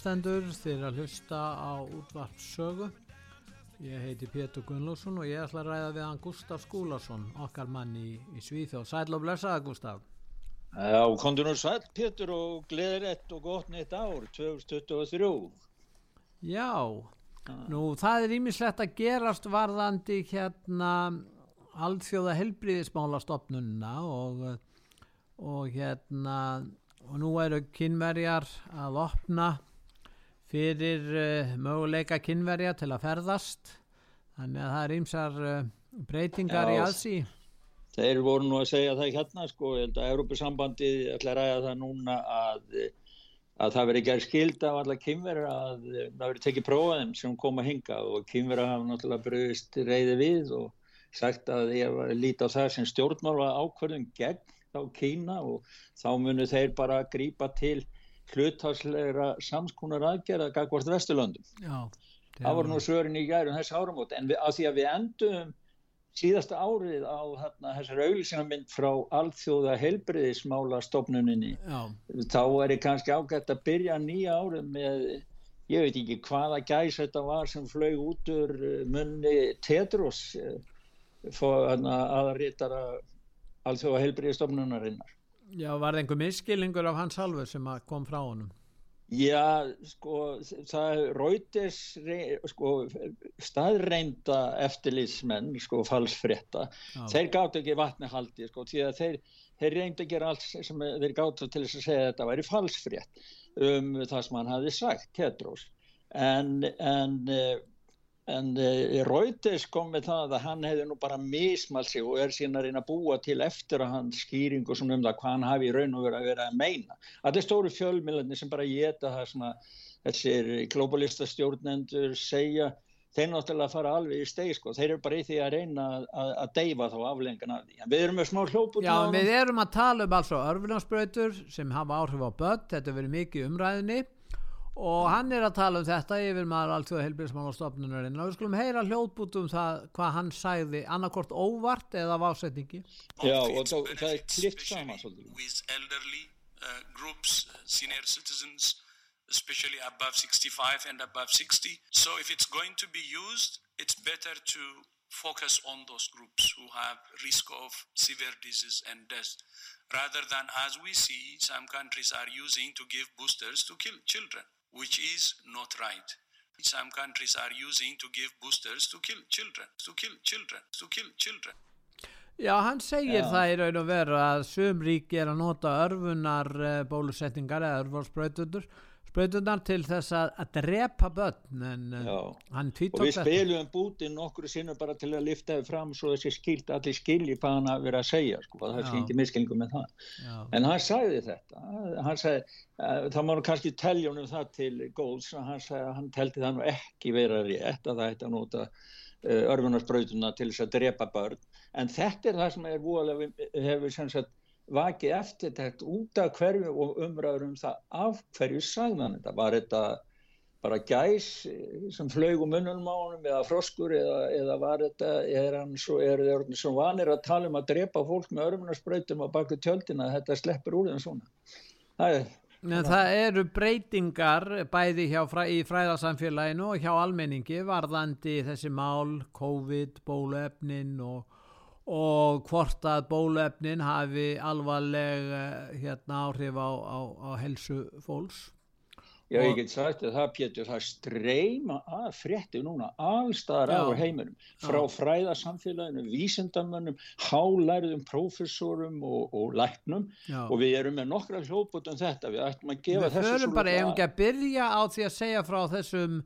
Hlustendur, er að hlusta á útvarpssögu. Ég heiti Pétur Gunnlússon og ég ætla að ræða við hann Gustaf Skúlason, okkar mann í, í Svíþjóð. Sæl og blessaða Gustaf. Já, komdu nú sæll Pétur og gleðilegt og gott nýtt ár 2023. Já, nú það er ímislegt að gerast varðandi hérna alþjóða helbriðismálastofnunna og, og hérna og nú eru kynverjar að opna fyrir uh, möguleika kynverja til að ferðast þannig að það er ýmsar uh, breytingar í Já. aðsí Þeir voru nú að segja það hérna sko, ég held að Európusambandið ætla að ræða það núna að, að það veri gerð skild af alla kynverja að það veri tekið prófaðum sem koma hinga og kynverja hafa náttúrulega bröðist reyði við og sagt að ég var að líta á það sem stjórnmála ákvörðum gegn þá Kína og þá munu þeir bara grípa til hlutáslegra samskonar aðgerða gagvart Vesturlöndum. Já, Það voru nú svörin í gærum þessi áramót en við, að því að við endum síðasta árið á þarna, þessar auglýsingamynd frá alþjóða heilbriðismála stofnuninni þá er ég kannski ágætt að byrja nýja árið með ég veit ekki hvaða gæs þetta var sem flög út úr eh, munni Tedros aðarítara alþjóða heilbriðistofnunarinnar já var það einhver miskilningur af hans halvu sem kom frá honum Já, sko, það Reuters, sko, staðreinda eftirlýsmenn, sko, falsfrétta, Já. þeir gátt ekki vatni haldi, sko, því að þeir, þeir reyndu að gera allt sem þeir gátt til þess að segja að þetta væri falsfrétt um það sem hann hafi sagt, Tedros. En, en, eh, en eh, Reuters kom með það að hann hefði nú bara mismalt sig og er síðan að reyna að búa til eftir að hann skýringu svona um það hvað hann hafi í raun og verið að vera að meina. Þetta er stóru fjölmiðlarnir sem bara geta það að þessir globalista stjórnendur segja, þeir náttúrulega fara alveg í steg sko, þeir eru bara í því að reyna að, að, að deyfa þá aflengan af því. En við erum með smá hljóp út Já, af við erum að tala um alls og örfunarsprautur sem hafa áhrif á börn, þetta verið mikið umræðinni og hann er að tala um þetta yfir maður alltjóða heilbjörnsmálastofnunarinn og við skulum heyra hljóðbút um það hvað hann sagði annarkort óvart eða af ásetningi Já, og þá- það er especially saman svolítið. with elderly uh, groups, uh, senior citizens, especially above 65 and above 60. So if it's going to be used, it's better to focus on those groups who have risk of severe disease and death rather than as we see some countries are using to give boosters to kill children which is not right some countries are using to give boosters to kill children to kill children to kill children Já, hann segir Já. það í raun og veru að sum ríki er að nota örfunar uh, bólusetningar eða örfunarsprautunar sprautunar til þess að, að drepa börn en Já. hann Og tvítók við spilum bútin nokkru sinnum bara til að lifta þau fram svo þessi skilt allir skilji hvað hann hafi verið að segja, sko, það er ekki miskilningu með það. Já, En hann sagði þetta, hann sagði, uh, það má nú kannski telja honum það til góðs, að hann að hann teldi það nú ekki vera rétt að það ætti að nota uh, örfunarsbrautuna til þess að drepa börn. En þetta er það sem er voðalega, hefur sem sagt vakið eftirtækt út af hverju og umræður um það af hverju sagði hann þetta. Var þetta bara gæs eh, sem flög um munnum á honum eða froskur eða, eða var þetta, er hann svo, er þeir svo vanir að tala um að drepa fólk með örmunarsprautum á baku tjöldina þetta sleppur úr þeim svona. Það er, En það eru breytingar bæði fræ- í fræðarsamfélaginu og hjá almenningi varðandi þessi mál, COVID, bóluefnin og, og hvort að bóluefnin hafi alvarleg eh, hérna, áhrif á, á, á helsu fólks. Já, ég get sagt að það Pétur, það streyma að frétti núna allstaðar á heiminum, frá Já. fræðasamfélaginu, vísindamönnum, hálærðum prófessorum og, og læknum Já. og við erum með nokkra hljóput um þetta, við ættum að gefa Við þessu förum bara, svolítið ef ekki að byrja á því að segja frá þessum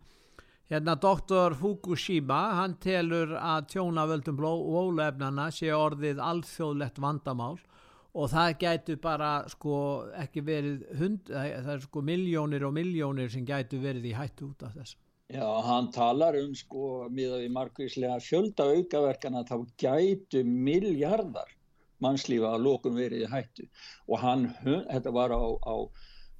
hérna doktor Fukushima hann telur að tjóna völdum bóluefnana sé orðið alþjóðlegt vandamál og það gætu bara sko ekki verið hund, það er sko miljónir og miljónir sem gætu verið í hættu út af þessu. Já, hann talar um sko miða við markvíslega fjölda aukaverkana þá gætu miljardar mannslífa að lókum verið í hættu og hann, þetta var á, á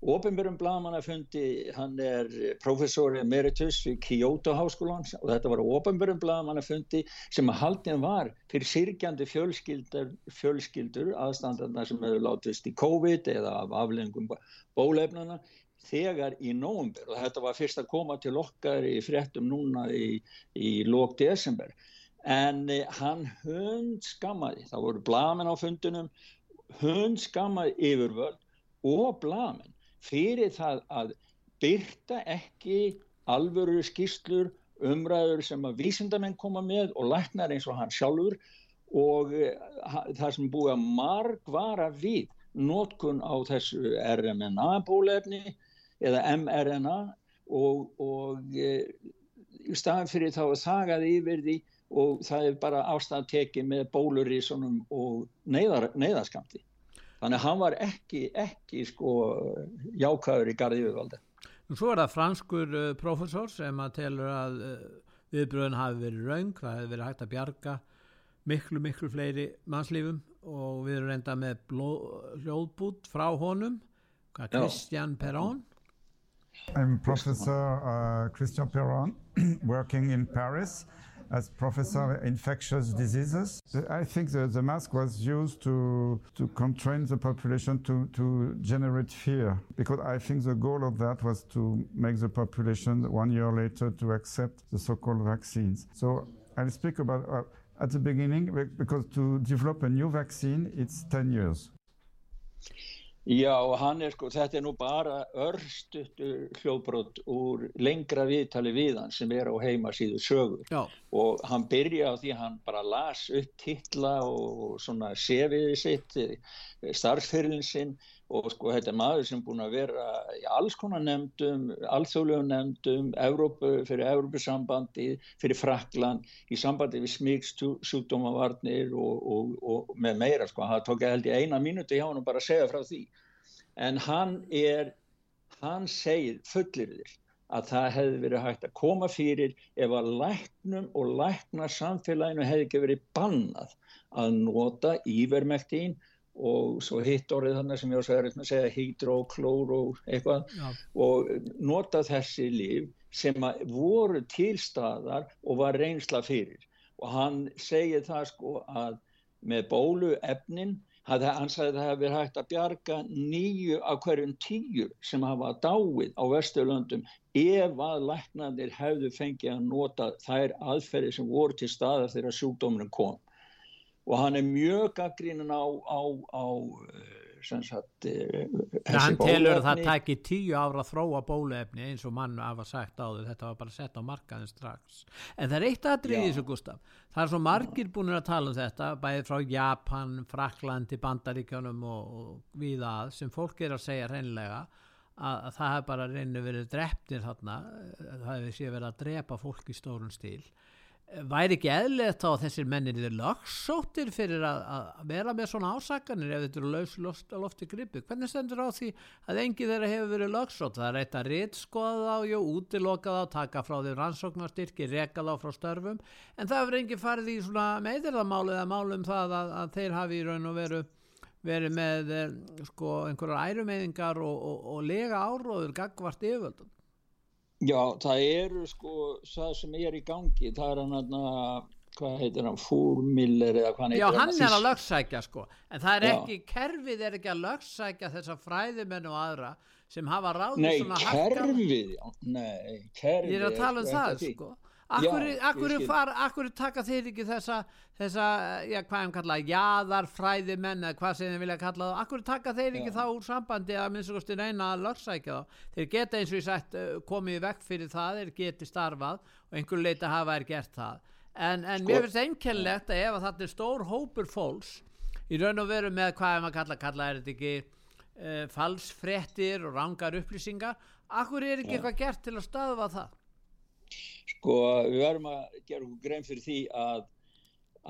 ofinbjörnum blagamannafundi, hann er professor emeritus við Kyoto háskólan og þetta var á ofinbjörnum blagamannafundi sem að haldin var fyrir sirgjandi fjölskyldur, fjölskyldur aðstandarna sem hefur látist í COVID eða af aflengum bólefnana þegar í nóvumber og þetta var fyrst að koma til okkar í fréttum núna í, í lók desember. En eh, hann hund skammaði, það voru blamin á fundunum hund skammaði yfirvöld og blamin fyrir það að byrta ekki alvöru skýslur umræður sem að vísindamenn koma með og læknar eins og hann sjálfur og eh, það sem búið að margvara við nótkun á þessu RMNA bólefni eða mRNA og, og e, í staðan fyrir þá að þagað yfir því og það er bara ástæðan tekið með bólurísunum og neyðar, neyðaskamti. Þannig að hann var ekki, ekki sko jákvæður í garði yfirvalda. Og svo er það franskur uh, professor sem að telur að uh, viðbröðin hafi verið raung, það hefði verið hægt að bjarga miklu, miklu fleiri mannslífum og við erum reynda með hljóðbút frá honum. Christian Perron. I'm Professor uh, Christian Perron, working in Paris as Professor of Infectious Diseases. I think the, the mask was used to, to constrain the population to, to generate fear, because I think the goal of that was to make the population one year later to accept the so-called vaccines. So I'll speak about uh, at the beginning, because to develop a new vaccine, it's 10 years. Já, er sko, þetta er nú bara örstuttu hljóðbrot úr lengra viðtali við hann sem er á heimasíðu sögur. Já, og hann byrja á því hann bara las upp titla og svona sefiði sitt, starfsferilin sinn og sko þetta er maður sem búin að vera í alls konar nefndum, alþjóðlegum nefndum, Evrópu, fyrir Evrópusambandi, fyrir Frakland, í sambandi við smíksjúkdómavarnir og, og, og með meira sko, það tók held í eina mínúti hjá hann og bara segja frá því. En hann er, hann segir fullirðir að það hefði verið hægt að koma fyrir ef að læknum og læknar samfélaginu hefði ekki verið bannað að nota ívermektín og svo hitt orðið þannig sem ég erfitt með að segja hydroklór og eitthvað. Já, og nota þessi líf sem að voru til staðar og var reynsla fyrir. Og hann segir það sko að með bóluefnin að hann sagði að það hefði hægt að bjarga nýju af hverjum tíu sem hafa dáið á Vesturlöndum ef að læknarnir hefðu fengið að nota þær aðferði sem voru til staðar þegar sjúkdómurinn kom og hann er mjög gaggrínin á, á, á eh, sem sagt eh, hann telur að það tæki tíu ára að þróa bóluefni eins og mann hafa sagt áður, þetta var bara sett á markaðin strax. En það er eitt aðrið í þessu Gustaf. Það er svo margir búinir að tala um þetta, bæðið frá Japan, Fraklandi, Bandaríkjunum og, og við að, sem fólk er að segja reynlega að, að það hefur bara reynu verið dreptir þarna, það hefur sé verið að drepa fólk í stórun stíl. Væri ekki eðlilegt þá að þessir mennir eru lagsóttir fyrir að, að vera með svona ásakanir ef þetta eru laus loft, gripi? Hvernig stendur á því að engi þeirra hefur verið lagsótt? Það er eitt að rítskoða þá, útiloka þá, taka frá því rannsóknarstyrki, reka þá frá störfum, en það hefur engi farið í svona meðirðamáli eða máli um það að, að þeir hafi í raun og veru verið með eh, sko einhverjar ærumeyðingar og, og, og lega áróður gagvart yfirvöldum. Já, það eru sko það sem er í gangi, það er hann að, hvað heitir hann, Fúrmiller eða hvað hann Já, heitir hann er að lögsækja sko. En það er Já. ekki, kerfið er ekki að lögsækja þessa fræðimenn og aðra sem hafa ráðið Nei, svona harka- kerfið, nei, kerfið Ég er að tala um sko það sko Akkur, Já, akkur, far, akkur taka þeir ekki þessa, þessa já, hvað ég kalla, jaðarfræði menn eða hvað sem þeir vilja kalla það, akkur taka þeir ekki Já. þá úr sambandi að minnst kosti reyna að lögsækja þá, þeir geta eins og ég sagt uh, komið vekk fyrir það, þeir geti starfað og einhver leita hafa er gert það. En, en Sko- mér finnst einkennlegt að ef að þetta er stór hópur fólks í raun og veru með hvað maður kalla, kalla er þetta ekki uh, falsfrettir og rangar upplýsingar akkur er ekki eitthvað gert til að stöðva það Sko, við verðum að gera grein fyrir því að,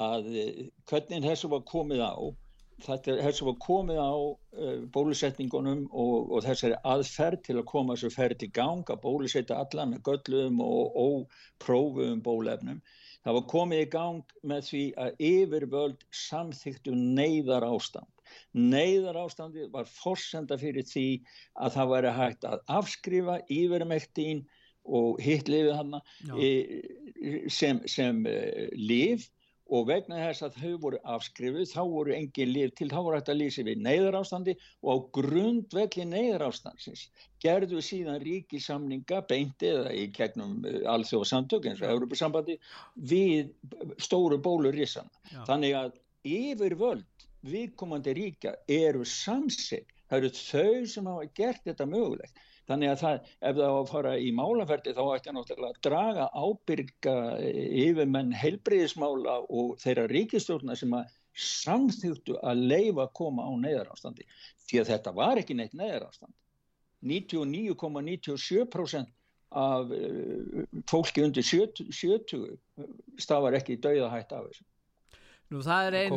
að eh, hvernig þessu var komið á, þetta, þessu var komið á uh, bólusetningunum og, og þessari aðferð til að koma þessu ferð í gang að bólusetja allan með göllum og óprófuðum bólefnum. Það var komið í gang með því að yfirvöld samþyktu neyðar ástand. Neyðar ástandi var forsenda fyrir því að það væri hægt að afskrifa yfirmektín og hitt lifið hann Já. sem, sem uh, lif og vegna þess að þau voru afskrifuð þá voru engin lif til þá voru hægt að lýsa við neyðarástandi og á grundvelli neyðarástandsins gerðu síðan ríkisamninga beint eða í gegnum uh, alþjóðsamtök eins og Európa-sambandi við stóru bólurisana. Já. Þannig að yfirvöld viðkomandi ríkja eru samsig. Það eru þau sem hafa gert þetta mögulegt. Þannig að það, ef það á að fara í málaferdi þá ætti náttúrulega að draga ábyrga yfirmenn heilbriðismála og þeirra ríkistjórna sem að samþýttu að leifa að koma á neyðarástandi. Því að þetta var ekki neitt neyðarástand. 99,97% af eh, fólki undir 70, 70 stafar ekki dauðahætt af þessu. Nú það er einn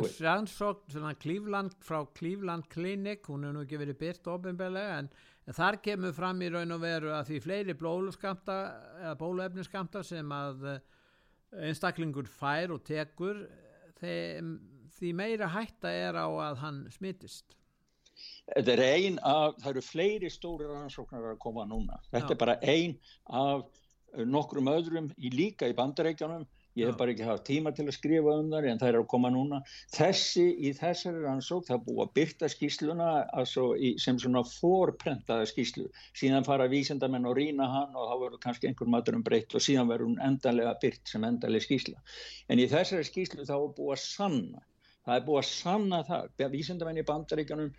Cleveland, frá Cleveland Clinic, hún hefur nú ekki verið byrt ofinbelega en, en þar kemur fram í raun og veru að því fleiri bóluefniskamta sem að eh, einstaklingur fær og tekur þeim, því meira hætta er á að hann smittist. Þetta er ein af, það eru fleiri stóri rannsóknar að koma núna. Þetta Já. er bara ein af uh, nokkrum öðrum í líka í bandarækjanum. Ég hef bara ekki haft tíma til að skrifa um þar en það er að koma núna. Þessi í þessari rannsók það að byrta skýsluna altså, í, sem svona forprentaða skýslu. Síðan fara vísindamenn og rýna hann og þá verður kannski einhver matur um breytt og síðan verður hún endanlega byrt sem endalega skýsla. En í þessari skýslu þá er búið að sanna. Það er búið að sanna það. Vísindamenn í bandaríkjanum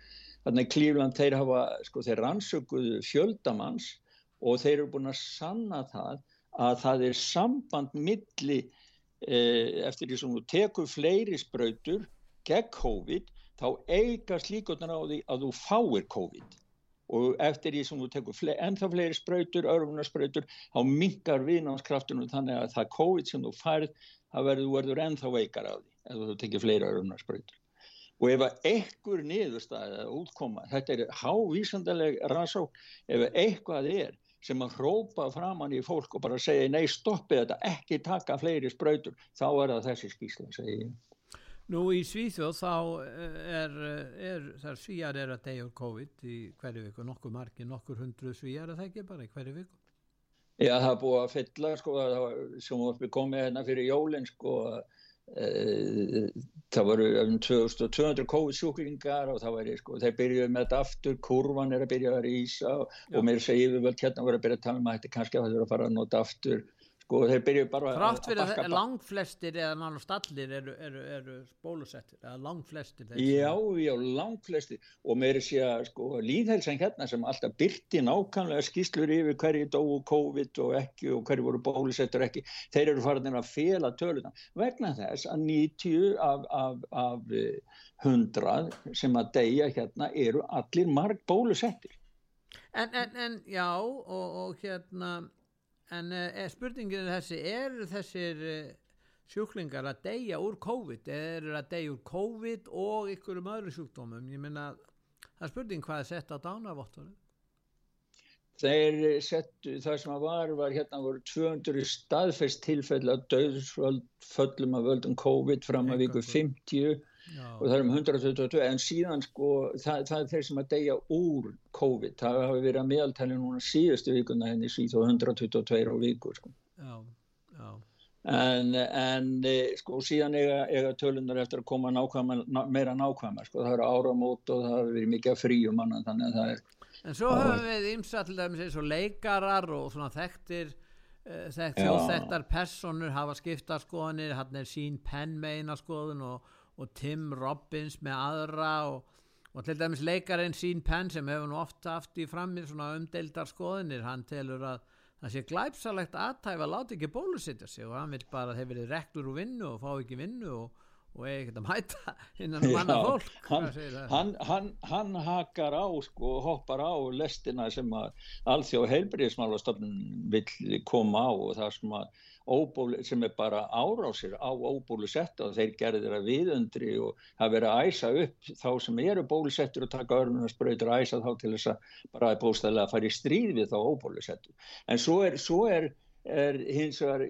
þannig að Cleveland þeir hafa sko þeir rannsökuðu fjöldamanns og þeir eru búin að sanna það að það er samband milli eftir því sem þú tekur fleiri sprautur gegn COVID þá eigast líkotnar á því að þú fáir COVID. Og eftir því sem þú tekur fle ennþá fleiri sprautur, örfunarsprautur þá minkar viðnámskraftunum þannig að það COVID sem þú færð það verður, verður ennþá veikar á því ef þú tekir fleiri örfunarsprautur og ef að einhver niðurstaði eða útkoma, þetta er hávísandaleg rannsók, ef eitthvað er sem að hrópa framann í fólk og bara segja nei stoppið þetta, ekki taka fleiri sprautur, þá er það þessi skýsla, segi ég. Nú í Svíþjóð þá eh, er, er þar svíjar er að deyja úr COVID í hverju viku, nokkur margi, nokkur hundru svíjar er það ekki bara í hverju viku? Já, það er búið að fylla, sko, sem við komið hérna fyrir jólinn, sko, e, það voru um 2200 COVID-sjúklingar og það var, sko, þeir byrjuðu með þetta aftur, kurvan er að byrja að rísa og, og mér segir við völd hérna voru að byrja að tala um að þetta kannski að það voru að fara að nota aftur, sko, þeir byrjuðu bara Þrátt fyrir að langflestir eða nánast allir eru, eru, eru bólusettir, eða langflestir Já, já, langflesti og meiri sé að sko, líðhelsan hérna sem alltaf byrti nákvæmlega skýslur yfir hverju dóu COVID og ekki og hverju voru bólusettur ekki, þeir eru farin að fela töluna vegna þess að 90 af, af, af eh, 100 sem að deyja hérna eru allir marg bólusettir. En, en, en já, og, og hérna, en eh, er spurningin er þessi er þessir eh, sjúklingar að deyja úr COVID? Eða eru að deyja úr COVID og ykkur um öðru sjúkdómum? Ég minna það er spurning hvað er sett á dánavottunum Þeir settu, það sem var var hérna voru 200 staðfest tilfell að döðsföllum að völdum COVID fram að viku 50 Já. og það er um 122 en síðan sko það, það er þeir sem að deyja úr COVID það hafi verið að meðaltæli núna síðustu vikuna henni síð og 122 á viku sko. Já. Já. en, en e, sko síðan eiga, eiga tölunar eftir að koma nákvæmar, ná, meira nákvæmar sko það eru áramót og það hefur verið mikið fríum annan þannig að það er En svo höfum við ymsallega eins og leikarar og svona þekktir e, þekkt þjóð þekktar personur hafa skiptarskoðanir hann er sín penn meina skoðun og og Tim Robbins með aðra og, og til dæmis leikarinn sín Penn sem hefur nú ofta haft í framir svona umdeildar skoðanir, hann telur að það sé glæpsalegt aðtæfa að láta ekki bólusetja sig og hann vil bara þeir verið rektur úr vinnu og fá ekki vinnu og, og eigi ekkert að mæta innan um annað fólk. hann, hann, hann, hann hakar á sko, hoppar á lestina sem að alþjóð heilbriðismálastofnun vill koma á og það sem að óbólu, sem er bara árásir á óbólusetta og þeir gerðir að viðundri og það verið að æsa upp þá sem eru bólusettur og taka örnunarsprautur að æsa þá til þess að bara er bóstæðilega að fara í stríð við þá óbólusettur en svo er, svo er, er hins vegar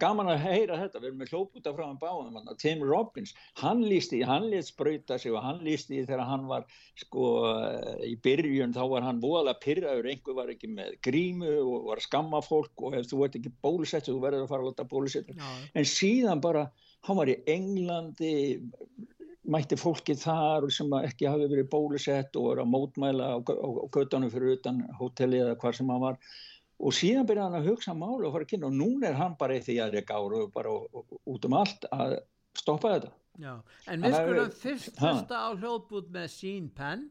gaman að heyra þetta, við erum með hljóputa frá hann báðum, Tim Robbins hann lísti, hann lét sprauta sig og hann lísti þegar hann var sko í byrjun þá var hann voðalega pyrraður, einhver var ekki með grímu og var skamma fólk og ef þú ert ekki bólusett þú verður að fara að láta bólusett en síðan bara, hann var í Englandi mætti fólki þar sem ekki hafi verið bólusett og var að mótmæla á, á, á göttanum fyrir utan hóteli eða hvar sem hann var og síðan byrjaði hann að hugsa máli og fara að kynna og núna er hann bara í því að reyka ára og bara út um allt að stoppa þetta. Já, en við skulum er- fyrst hlusta á hljóðbút með Sean Penn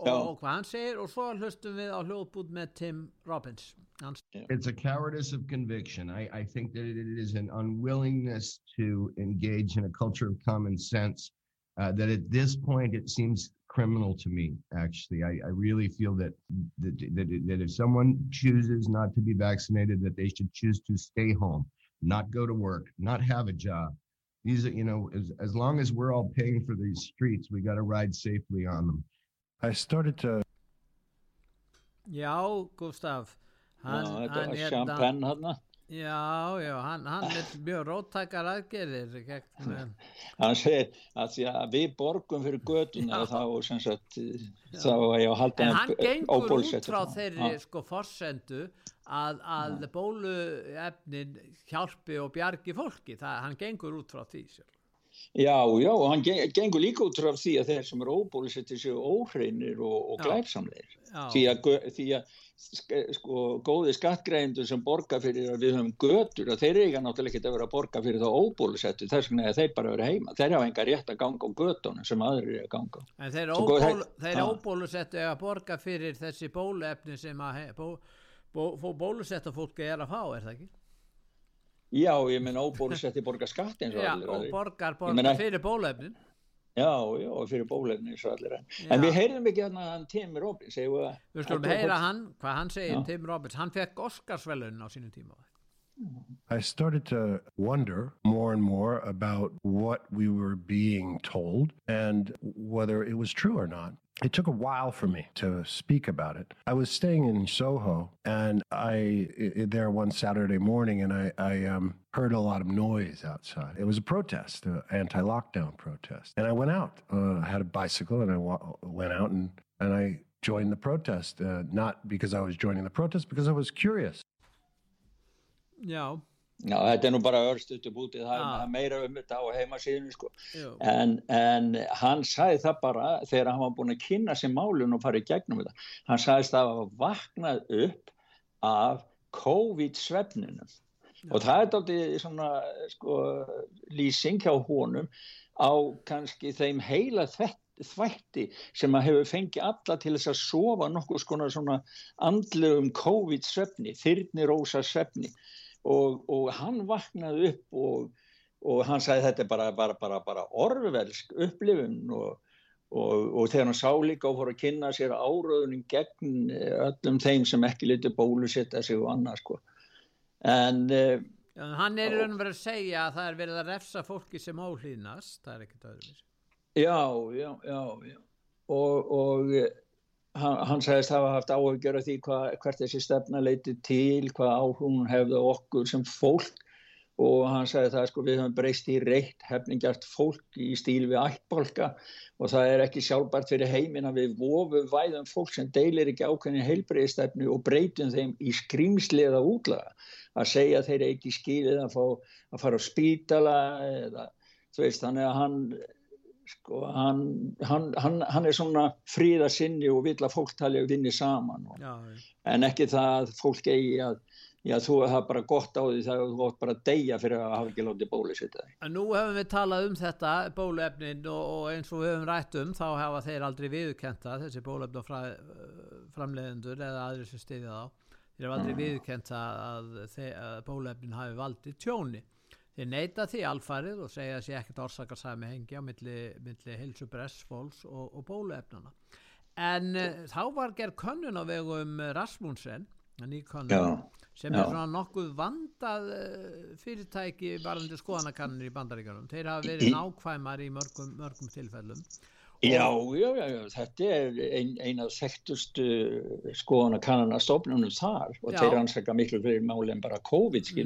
og, og hvað hann segir og svo hlustum við á hljóðbút með Tim Robbins. Hans, It's a cowardice of conviction. I, I think that it is an unwillingness to engage in a culture of common sense uh, that at this point it seems criminal to me. Actually, I, I really feel that that, that that if someone chooses not to be vaccinated, that they should choose to stay home, not go to work, not have a job. These are, you know, as, as long as we're all paying for these streets, we got to ride safely on them. I started to Já, Gustaf hann, Já, þetta hann, er er var hérna, champagne hann já, já, hann, hann er mjög róttækar aðgerðir hann segir að því að við borgum fyrir götuna Já. og þá sem sagt þá var ég að halda en hann gengur út frá þeirri Já. sko forsendu að, að bóluefnin hjálpi og bjargi fólki, það, hann gengur út frá því sjálf. Já, já, og hann gen- gengur líka út frá því að þeir sem eru óbólusettir séu óhreinir og, og. Já. Því að, því að sko, góði skattgreðendur sem borga fyrir að við höfum götur og þeir eiga náttúrulega ekki að vera að borga fyrir þá óbólusettu þess vegna er þeir bara að vera heima. Þeir hafa enga rétt að ganga á götunum sem aðrir er að ganga. En þeir, Svo góð- óból, þeir óbólusettu að borga fyrir þessi bóluefni sem að bó, bó, bó, bólusetta fólki er að fá, er það ekki? Já, ég menn óbólusetti borga skatt eins og allir og borgar, borgar meina- fyrir bóluefnin. Já, já, fyrir bólefni eins og allir enn. En við heyrðum ekki hérna hann Tim Robbins, við að... Skulum að- heyra hann, hvað hann segir. Tim Robbins. Hann fekk Oscarsvelun á sínum tíma. I started to wonder more and more about what we were being told and whether it was true or not. It took a while for me to speak about it. I was staying in Soho and I i- i- there one Saturday morning and I, I um, heard a lot of noise outside. It was a protest, an anti-lockdown protest. And I went out. Uh, I had a bicycle and I wa- went out and, and I joined the protest, uh, not because I was joining the protest, because I was curious. Já, Já, þetta er nú bara örstutu bútið, það Já. er meira um þetta á heimasíðinu, sko. En, en hann sagði það bara þegar hann var búin að kynna sér málun og fara í gegnum þetta. Hann sagðist að hafa vaknað upp af COVID-svefninum. Og það er dálítið svona, sko, lýsing hjá honum á kannski þeim heila þvett, þvætti sem að hefur fengið alla til þess að sofa nokkuð svona andlegum COVID-svefni, þyrnirósa svefni og, og hann vaknaði upp og, og hann sagði þetta er bara, bara, bara, bara orðvelsk upplifun og, og, og þegar hann sá líka og fór að kynna sér áraðunum gegn eh, öllum þeim sem ekki litur bólusetta sig og annað sko. En uh, Hann er raun og verið að segja að það er verið að refsa fólki sem óhlýðnast. Það er ekkert öðruvísi. já, já, já, já. Og, og hann, hann sagðist hafa haft áhugjör af því hva, hvert þessi stefna leiti til, hvað áhugun hefði okkur sem fólk. Og hann sagði það sko við höfum breyst í reitt hefningjart fólk í stíl við ættbolka og það er ekki sjálfbært fyrir heiminn að við vofum væðum fólk sem deilir ekki ákveðin heilbreyðistefnu og breytum þeim í skrýmsliða útlaga. Að segja að þeir ekki skilið að, að fara á spítala eða þú veist þannig að hann sko. Hann, hann, hann, hann er svona fríða sinni og vill að fólk tali og vinni saman og, Já, en ekki það að fólk eigi að já þú er bara gott á því það er gott bara að deyja fyrir að hafa ekki látið En nú hefum við talað um þetta bóluefnin og, og eins og við höfum rætt um þá hafa þeir aldrei viðurkenta þessi bóluefn og fra, framleiðendur eða aðrir sem stiðja þá. Þeir hafa aldrei viðurkenta að, þe- að bóluefnin hafi valdið tjóni þeir neita því alfarið og segja að sé ekkert orsakar sami hengi á milli, milli hilsu bressfóls og, og bóluefnana en uh, þá var gerð könnun á vegum eh, Rasmussen könnun Já, sem já. er svona nokkuð vandað uh, fyrirtæki varandi skoðanakannir í bandaríkjunum þeir hafa verið nákvæmar í mörgum, mörgum tilfellum Já, já, já, já, þetta er ein, ein af þekktustu skoðan að kannana stofnunum þar og Já. þeir ansaka miklu fyrir máli en bara COVID, svo.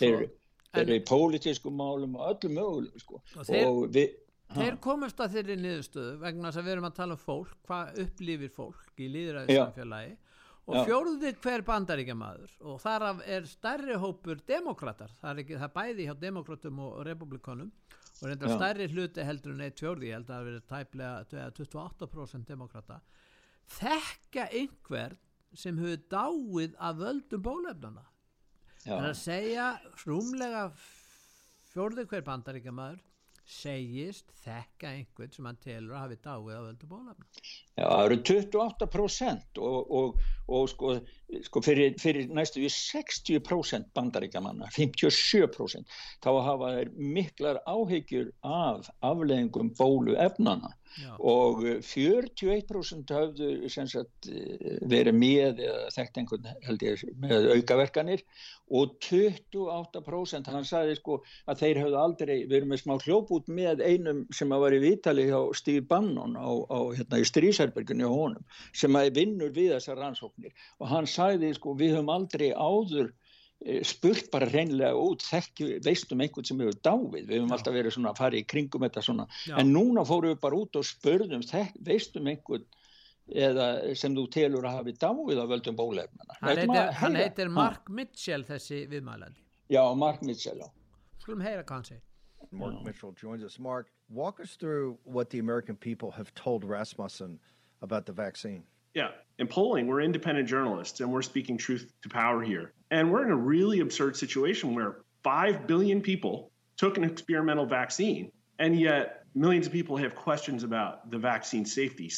Þeir, þeir eru í pólitískum málum og öllum mögulegum, sko. Og þeir- við, þeir komast að þeirri niðurstöðu vegna þess að við erum að tala um fólk hvað upplifir fólk í líðræðissamfélagi og Já. fjórði hver bandaríkjamaður og þar er stærri hópur demokrater, það er, ekki, það er bæði hjá demokratum og republikonum og reyndar Já. stærri hluti heldur en eitt fjórði ég held að það verið tæplega eða 28% demokrata þekka einhver sem hefur dáið af völdum bólefnana já, Það er að segja rúmlega fjórði hver bandaríkjamaður segist þekka einhvern sem hann telur að hafi dáið af völdu bólefna. já, það eru 28% og, og, og sko, sko fyrir, fyrir næstu við 60% bandaríkjamanna, 57% þá hafa þeir miklar áhyggjur af afleðingum bólu efnana Já. og eh, 41% höfðu sem sagt, eh, verið með eða þekkt einhvern held ég með aukaverkanir og 28% hann sagði sko að þeir höfðu aldrei erum með smá hljópút með einum sem að var í vitali hjá Steve Bannon á, á hérna í strísherbergunni á honum sem að vinnur við þessar rannsóknir og hann sagði sko við höfum aldrei áður eh, spurt bara reynlega út þekki, veistum einhvern sem hefur dáið við höfum Já. alltaf verið svona að fara í kringum þetta svona Já. en núna fórum við bara út og spurðum þek, veistum einhvern eða sem þú telur að hafi dáið á völdum bólefnana Hann hann heitir Mark Mitchell þessi viðmælandi. Já, Mark Mitchell já. Skulum heyra hvað hann segir. Mark Mitchell joins us. Mark, walk us through what the American people have told Rasmussen about the vaccine. Yeah. In polling, we're independent journalists and we're speaking truth to power here. And we're in a really absurd situation where 5 billion people took an experimental vaccine, and yet millions of people have questions about the vaccine safety.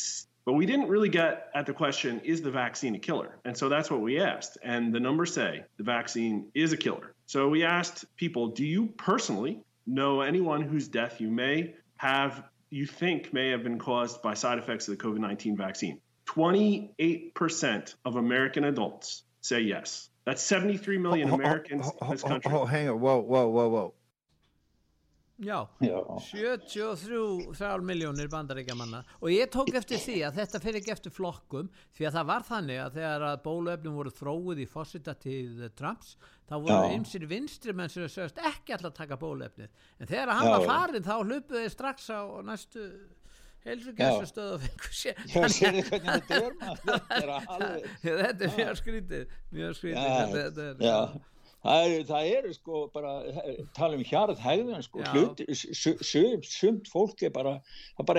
But we didn't really get at the question is the vaccine a killer? And so that's what we asked. And the numbers say the vaccine is a killer. So we asked people do you personally know anyone whose death you may have, you think may have been caused by side effects of the COVID 19 vaccine? 28% of American adults say yes. That's 73 million Ho- ho- ho- Americans ho- in this country. ho- hang on. Whoa, whoa, whoa, whoa. Já, Já. 73 miljónir bandaríkjamanna og ég tók eftir því að þetta fyrir ekki eftir flokkum því að það var þannig að þegar að bóluefnum voru þróið í fósitatíð Trumps þá voru ymsir vinstri menn sem sögst ekki alltaf taka bóluefnið en þegar hann Já, var farin þá hlupuð þeir strax á næstu heilsugæslustöð og fengu sér Já, sérðu hvernig þetta er maður? Þetta er alveg þetta er mjög skrítið mjög skrítið Já, þetta, þetta er, já. Það eru, sko bara, tala um hjarð hegðun sko, sumt fólk er bara,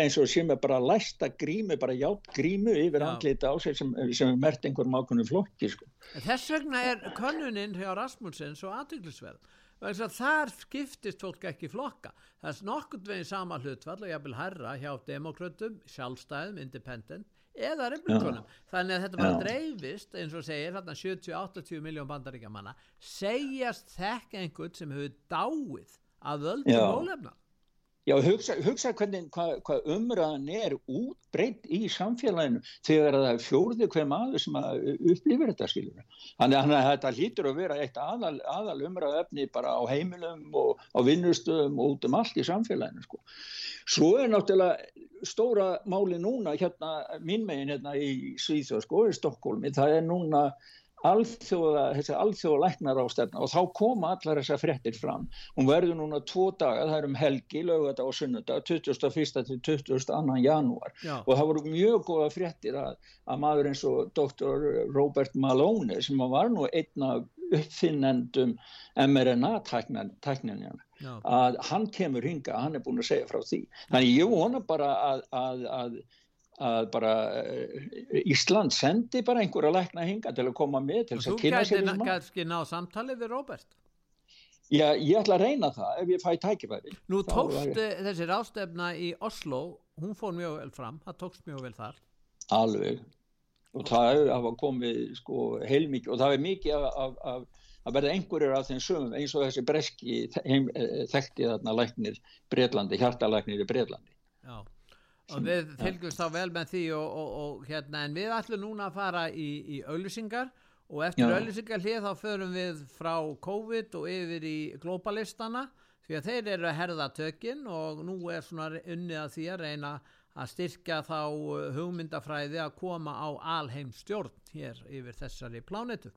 eins og sem er bara læsta grímu, bara ját grímu yfir andlita á sig sem, sem er mert einhverjum ákveðnum flokki sko. Þess vegna er könnunin hjá Rasmussen svo aðtöklusverð. Þar skiptist fólk ekki flokka. Það er nokkurt veginn sama hlutfall og jafnvel herra hjá demokrautum, sjálfstæðum, independent eða republikonum. Þannig að þetta bara dreifist, eins og segir, þarna 70-80 miljón bandaríkjamanna, segjast þekk einhvern sem hefur dáið að völdum Já. Já, hugsa, hugsa hvernig hvað hva umræðan er útbreytt í samfélaginu þegar það er fjórði hver maður sem upplifir þetta skilur. Þannig þannig að þetta hlýtur að vera eitt aðal, aðal umræðefni bara á heimilum og á vinnustöðum og út um allt í samfélaginu sko. Svo er náttúrulega stóra máli núna hérna mín megin hérna í Svíþjóð sko, í Stokkólmi, það er núna alþjóða, þessi alþjóða læknar ástefna og þá koma allar þessar fréttir fram. Hún verður núna tvo daga, það er um helgi, lögata og sunnudag, 21. til 22. janúar Já. og það voru mjög góða fréttir að, að maður eins og Dr. Robert Malone sem var nú einn af uppfinnendum mRNA-tækninjana Já. að hann kemur hinga, hann er búin að segja frá því. Þannig ég vona bara að, að, að, að bara uh, Ísland sendi bara einhverja lækna hinga til að koma með til þess þú að kynna sér gæti þessi mál. kannski ná samtalið við Robert. Já, ég ætla að reyna það ef ég fæ tækifæri. Nú tókst væri- eh, þessi rástefna í Oslo, hún fór mjög vel fram, það tókst mjög vel þar. Alveg. Og það hafa komið sko heilmikið og það er mikið af, af, af að verða einhverjir af þeim sögum eins og þessi breski eh, þekkti þarna læknir Breitlandi, hjartalæknir í Breitlandi. Já. Og við fylgjumst þá vel með því og, og, og hérna, en við ætlum núna að fara í, í auðlýsingar og eftir auðlýsingar hlið þá förum við frá COVID og yfir í globalistana því að þeir eru að herða tökin og nú er svona unnið að því að reyna að styrkja þá uh, hugmyndafræði að koma á alheim stjórn hér yfir þessari plánetu.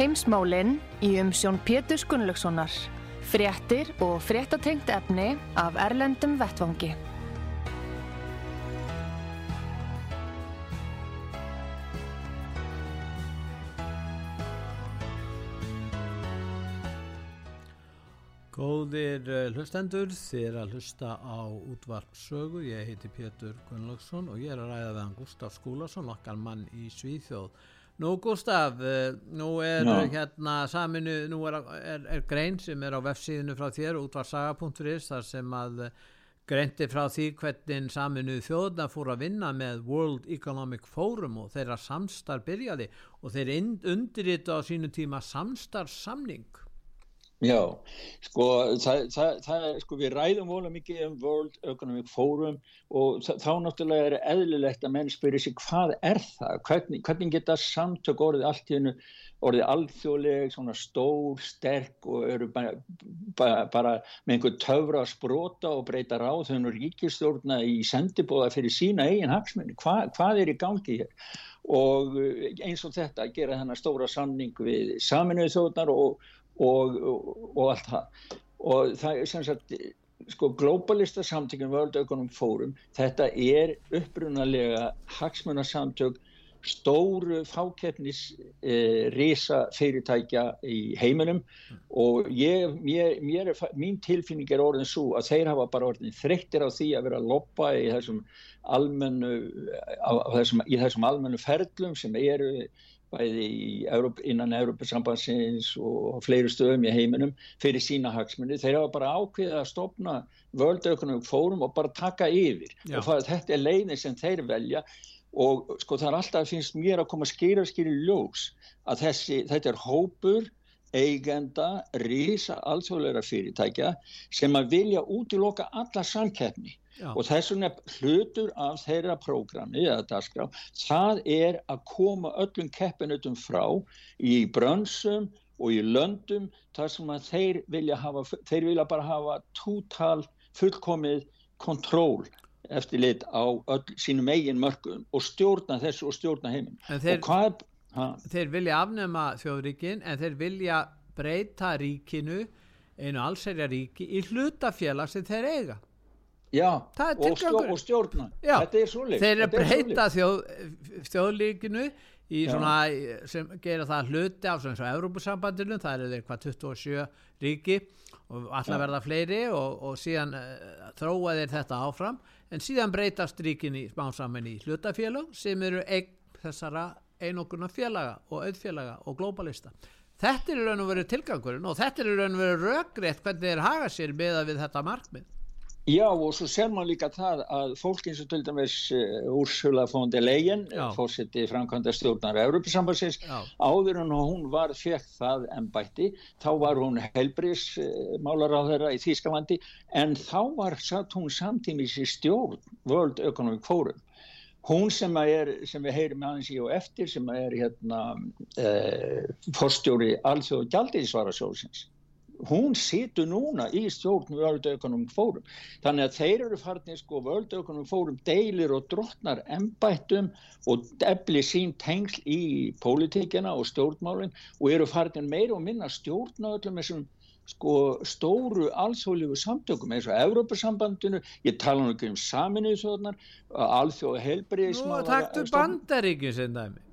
Heimsmálinn í umsjón Pétur Gunnlaugssonar. Fréttir og fréttatengt efni af Erlendum Vettvangi. Góðir uh, hlustendur, er að hlusta á útvarp sögu, ég heiti Pétur Gunnlaugsson og ég er að ræða við hann Gustaf Skúlason, okkar mann í Svíþjóð. Nú Gustaf, uh, nú er Já. hérna saminu, nú er, er, er grein sem er á vefsíðinu frá þér, útvarsaga.is, þar sem að uh, greinti frá því hvernig saminu þjóðna fór að vinna með World Economic Forum og þeirra samstarf byrjaði og þeir undirrita á sínu tíma samstarfsamning. Já, sko, það, það, það sko, við ræðum vola mikið um World Economic Forum og þá náttúrulega er eðlilegt að menn spyrir sig hvað er það, hvernig, hvernig geta samtök orðið allt í hennu, orðið alþjóðleg, svona stór, sterk og eru bara, bara, bara með einhver töfra að sprota og breyta ráð þennu ríkistjórna í sendibóða fyrir sína eigin hagsmenni, Hva, hvað er í gangi hér? Og eh, eins og þetta gera þennan stóra samning við saminuðu þjóðnar og og, og, og allt það. Og það er sem sagt sko globalista samtökin World Economic Forum þetta er upprunalega hagsmunasamtök stóru fákeppnis e, risa fyrirtækja í heiminum. Og ég, mér, mér er, mín tilfinning er orðin svo að þeir hafa bara orðin þreyttir á því að vera að loppa í þessum almennu á, á þessum, í þessum almennu ferlum sem eru bæði Evróp, innan Európa-sambandsins og fleiri stöðum í heiminum fyrir sína hagsmunni. Þeir hafa bara ákveðið að stopna Economic Forum og bara taka yfir. Já. Og það, þetta er leiðin sem þeir velja og sko það er alltaf finnst mér að koma skýra skýri ljós að þessi, þetta er hópur eigenda, rísa alþjóðleira fyrirtækja sem að vilja útiloka alla samkeppni Já. og þess vegna hlutur af þeirra prógrami eða dagskrá, það er að koma öllum keppinutum frá í brönsum og í löndum þar sem að þeir vilja hafa, þeir vilja bara hafa tótal fullkomið kontról eftir lit á öll, sínum eigin mörgum og stjórna þessu og stjórna heiminn. Þeir- Og hvað, þeir vilja afnema þjóðríkin en þeir vilja breyta ríkinu einu allsherja ríki í hlutafélag sem þeir eiga já, og, stjó, og stjórna. Já, Þetta er svoleiðis. þeir eru er breyta þjóð, þjóðlíkinu í Já. svona sem gera það hluti af svona eins og Evrópusambandinu, það eru þeir hvað 27 ríki og alltaf Já. verða fleiri og, og síðan uh, þróa þeir þetta áfram en síðan breytast ríkin í smá saman í hlutafélag sem eru eign þessara einokuna félaga og auðfélaga og globalista. Þetta er í raun og veru tilgangurinn og þetta er í raun og veru rökrétt hvernig þeir haga sér með við þetta markmið. Já og svo ser maður líka það að fólk eins og til dæmis Úrsula von der Leyen, fórseti framkvæmda stjórnar Európa-sambandsins, Já. áður en hún var fekk það embætti, þá var hún helbris málaráðherra í Þýskalandi en þá var satt hún samtímis í stjórn World Economic Forum. Hún sem, er, sem við heyrim aðeins í og eftir sem er hérna eh, forstjóri alþjóð gjaldiðsvarasjóðsins hún situr núna í stjórn World Economic Forum þannig að þeir eru farnir sko World Economic Forum deilir og drottnar embættum og efli sín tengsl í pólitíkina og stjórnmálin og eru farnir meira og minna stjórna öllum þessum sko stóru alþjóðlegu samtökum eins og Evrópusambandinu, ég tala nú ekki um saminuðu þjóðnar, alþjóðu Nú helbriðismála taktu bandaríkjum sem dæmi.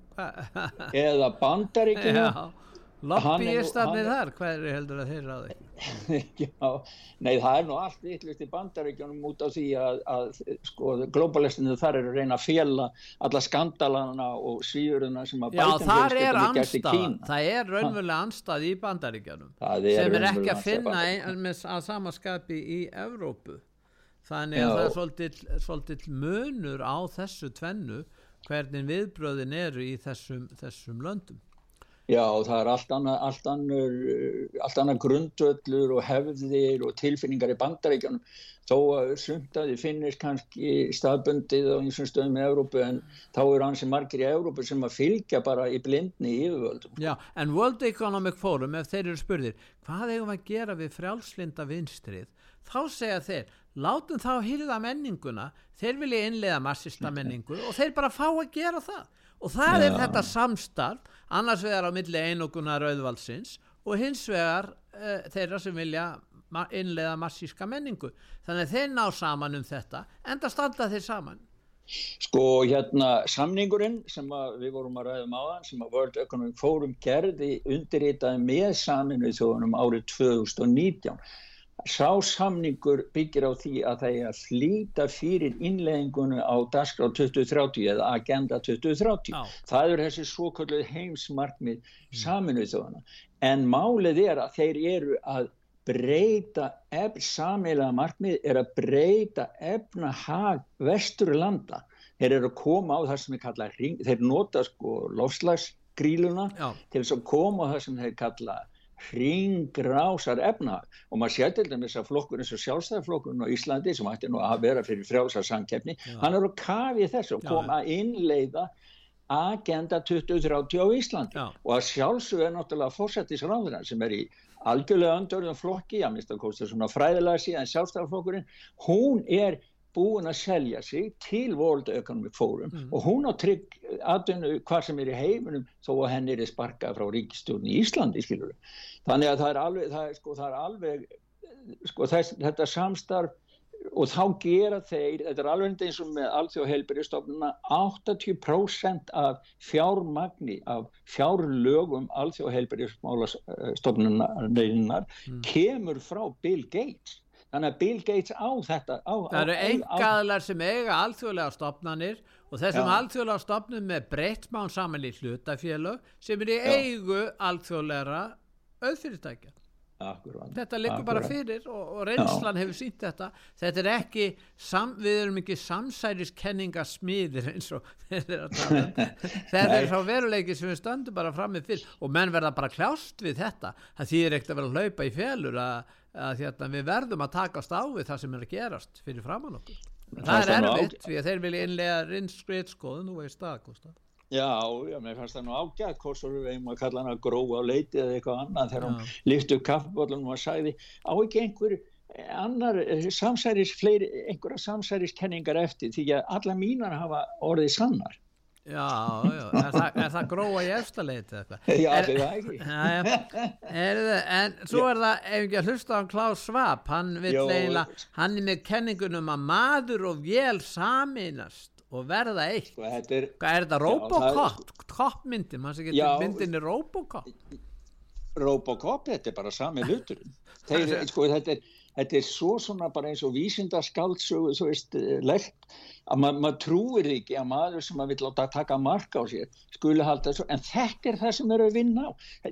Eða bandaríkinu Já, lobbyistarnir þar, hver heldur að þeir ráði? Já, nei það er nú allt vittlust í bandaríkjunum út af því að, að sko, globalistinu þar eru að reyna að fjela alla skandalana og svíuruna sem að Biden þar er anstað, það er raunverulega anstað í er sem er ekki að finna ein, að samaskapi í Evrópu. Þannig að Já. það er svolítill munur á þessu tvennu hvernig viðbröðin eru í þessum, þessum löndum Já, það er allt annað, allt annað, allt annað grundvöllur og hefðir og tilfinningar í bandaríkjanum þó að sumt að þið finnist kannski staðbundið á einsum stöðum í Evrópu en þá eru hansi margir í Evrópu sem að fylgja bara í blindni í yfirvöldum. Já, en World Economic Forum ef þeir eru spurðir, hvað við að gera við frjálslinda vinstrið? Þá segja þeir, látum þá hýrða menninguna, þeir vilja innlega massista menningu og þeir bara fá að gera það og það er Já. þetta samstarf annars vegar á milli einogunar auðvaldsins og hins vegar uh, þeirra sem vilja innlega massíska menningu þannig að þeir ná saman um þetta enda standa þeir saman Sko hérna samningurinn sem við vorum að ræðum áðan sem að World Economic Forum gerði undirritaði með saminu þjóðunum árið 2019. Sá samningur byggir á því að það er að flýta fyrir innleggingunum á dagskrá 2030 eða agenda 2030. Já. Það eru þessi svo kalluð heimsmarkmið saminu þjóðuna. En málið er að þeir eru að breyta, samilega markmið er að breyta efnahag vesturlanda. Þeir eru að koma á það sem er kallað, þeir nota sko lofslagsgríluna til þess að koma á það sem þeir kalla hringrásar efnahag og maður sér til dæmis að flokkur eins og sjálfstæðarflokkurinn á Íslandi sem ætti nú að vera fyrir frjálsar samkeppni, hann er að kafi þessu og Já. koma að innleiða agenda 2030 á Íslandi Já. og að sjálfsög er náttúrulega fórsættisráðurinn sem er í algjörlega öndörðum flokki, að minnst að kosta svona fræðilega síðan sjálfstæðarflokkurinn, hún er búin að selja sig til World Economic Forum og hún á trygg aðdunu hvað sem er í heiminum þó að henni er sparkað frá ríkistjórn í Íslandi skilur þannig að það er alveg, það er, sko, það er alveg sko, þess, þetta samstarf og þá gera þeir, þetta er alveg eins og með alþjóðheilbyrjastofnuna 80% af fjármagni af fjárlögum alþjóðheilbyrjastofnunarinnar kemur frá Bill Gates þannig að Bill Gates á þetta á, Það eru engaðlar sem eiga alþjóðlega stopnanir og þessum Já. alþjóðlega stopnum með breytt mán saman í hlutafélög sem er í Já. eigu alþjóðlega auðfyrirtækja. Akkurat, Þetta liggur bara akkurat. fyrir og, og reynslan hefur sínt þetta. Þetta er ekki, sam, við erum ekki samsæriskenningasmiðir eins og þeir eru að tala um. Þetta er sá veruleiki sem við stöndum bara fram með fyrir og menn verða bara kljást við þetta. Það þýðir ekkert að vera að hlaupa í félur að, að hérna, við verðum að takast á við það sem er að gerast fyrir framann okkur. Það, Það er er erfitt því að þeir vilja innlega rinnskriðskoðun og veist það. Já, já, mér fannst það nú ágætt hvort svo við eigum að kalla hana gróa á leiti eða eitthvað annað þegar hún lyfti upp kaffibóllunum og sagði á ekki einhver annar eh, samsæris, fleiri, einhverja samsæriskenningar eftir því að alla mínar hafa orðið sannar. Já, já, er það, er það gróa í efstaleiti eða eitthvað? Já, Er- þið það ekki. Já, já. Heyrðu, en svo er það, ef ekki að hlusta á Klaus Schwab, hann vil eiginlega, hann er með kenningunum að maður og vél saminast og verða eitt. Sko, þetta er, Hvað er þetta, það er- Robocop, Cop-myndin, maður sem Já. getur myndinni Robocop. Robocop, þetta er bara sami hluturinn. Þeir, sko, þetta, er, þetta er svo svona bara eins og vísindaskáldsögu, þú veist, eh, legt að ma maður trúir ekki að maður sem að vil láta taka marka á sér skuli halda þessu, en þetta er það sem eru að vinna á,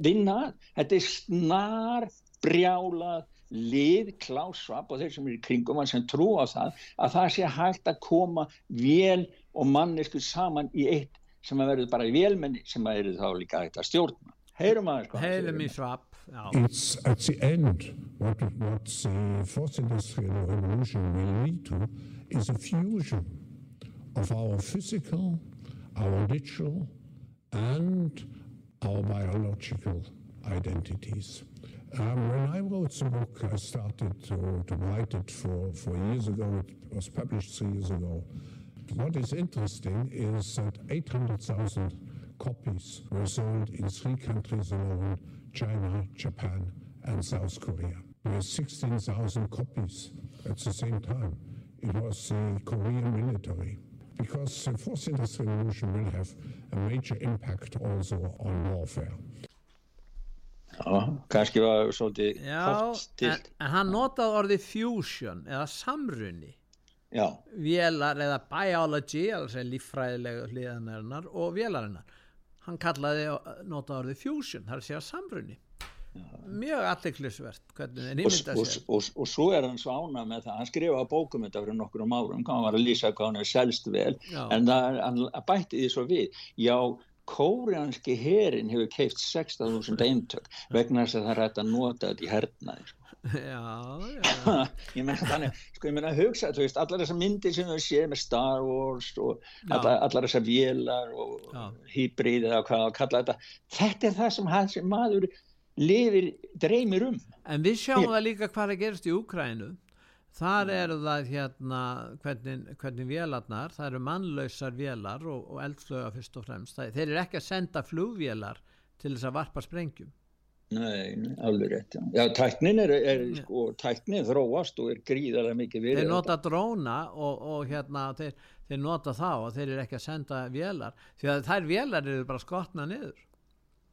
vinna að, þetta er snar brjálað lið klásvap og þeir sem eru í kringum hann sem trú á það, að það sé hægt að koma vél og mannesku saman í eitt sem að verður bara vélmenni sem að eru þá líka hægt að stjórna. Heyrum aðeins hvað Heyrum um í þetta. It's at the end what what the fourth industrial revolution will lead to is a fusion of our physical, our digital, and our biological identities. Um, when I wrote the book, I started to, to write it for, for years ago. It was published three years ago. What is interesting is that 800,000 copies were sold in three countries alone China, Japan, and South Korea. With 16,000 copies at the same time. It was the Korean military. Because the fourth industrial revolution will have a major impact also on warfare. Já, kannski var svolítið Já, kort en, stilt. en hann notaði orðið fusion eða samrunni Já, vélar eða biology alveg líffræðilega hliðanarinnar og vélarinnar hann kallaði notaði orðið fusion það er að segja samrunni mjög alliklisvert og, og, og, og svo er hann svo ánað með það hann skrifaði bókum þetta fyrir nokkur um árum hann var að lýsa hvað hann hefur selst vel Já. en það, hann bætti því svo við já, kórianski herin hefur keift 16.000 eintök vegna þess að það er hægt að nota þetta í hernaði sko. Já, já, ég meina þannig, sko ég meina að hugsa þú veist, allar þessar myndir sem við séð með Star Wars og allar, allar þessar vélar og Já. hýbrið eða hvað að kalla þetta þetta er það sem hans maður lifir, dreymir um. En við sjáum það líka hvað er að gerast í Úkrænu þar eru það hérna hvernig, hvernig vélarnar, það eru mannlausar vélar og, og eldflöga fyrst og fremst. Það, þeir eru ekki að senda flugvélar til þess að varpa sprengjum Nei, alveg rétt, já. Já, tæknin er, er sko, tæknin þróast og er gríðarlega mikið við. þeir nota dróna og, og hérna þeir, þeir nota þá og þeir eru ekki að senda vélar því að þær vélar eru bara skotna niður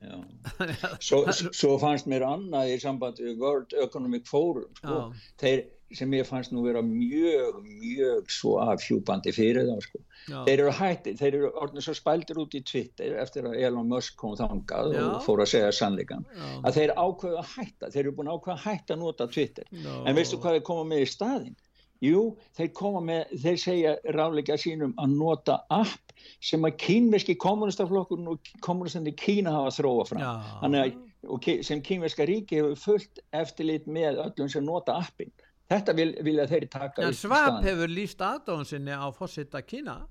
Já. Svo, svo fannst mér annað í sambandi við World Economic Forum, sko. Já. Þeir sem ég fannst nú vera mjög, mjög svo afhjúpandi fyrir þá, sko. Þeir eru hætti, þeir eru orðin svo spældir út í Twitter eftir að Elon Musk kom þangað Já. og fór að segja sannleikan. Já. Að þeir ákveðu að hætta, þeir eru búin ákveða að hætta að nota Twitter. Já. En veistu hvað þeir koma með í staðinn? Jú, þeir koma með, þeir segja ráleika sínum að nota app sem að kínverski kommunistaflokkurinn og kommunistandi Kína hafa þróa fram. Þannig að, sem kínverska ríki hefur fullt eftirlit með öllum sem nota appin. Þetta vil, vilja þeir taka en í Svab hefur líst aðdóðun sinni á fósita Kína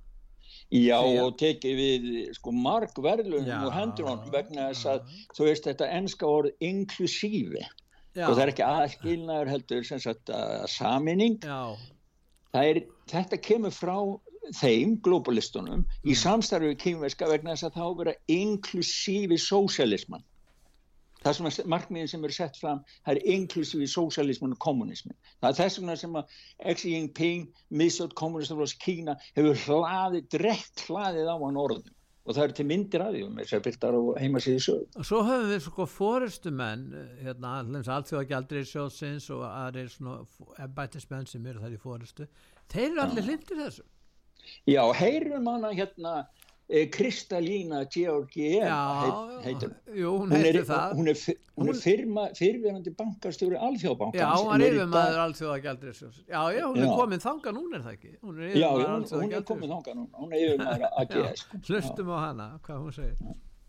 Já, Segja- og tekið við sko marg verðlunum Já. og hendur honum vegna þess að þú veist þetta enska orð inklusífi Já. og það er ekki aðskilnaður heldur sem sagt að saminning Já. er, þetta kemur frá þeim, globalistunum, í Mm. samstarfi við kýmverska vegna þess að það á að vera inklusífi sósialisman. Það er markmiðin sem eru sett fram, það er inklusífi sósialisman og kommunismin. Það er þess vegna sem að Xi Jinping, miðstöld kommunistaflós Kína, hefur hlaðið, drekt hlaðið á hann orðum. Og það eru til myndir að því, með þess að byrtar á heimasíði sög. og svo höfum við sko fórustumenn hérna, allþjóða gjaldri sjóðsins og aðrir svona embættismenn sem eru þar í fórustu þeir eru allir hlindir þessu Já, heyrum hana hérna Kristalína Georgiev Já, heit, heitir jú, hún hún er, heitir það. hún er, hún er fyrma, fyrverandi bankastjóri alþjóðbankans Já, hún er yfirmaður sjóðsins Já, já, hún er Já. komin þangað núna er það ekki Hún er Já, yfirmaður hún, Alþjóða hún er Gjaldeyrissjóðsins. komin þangað núna hún er yfirmaður að Já, AGS sko. hlustum á hana, hvað hún segir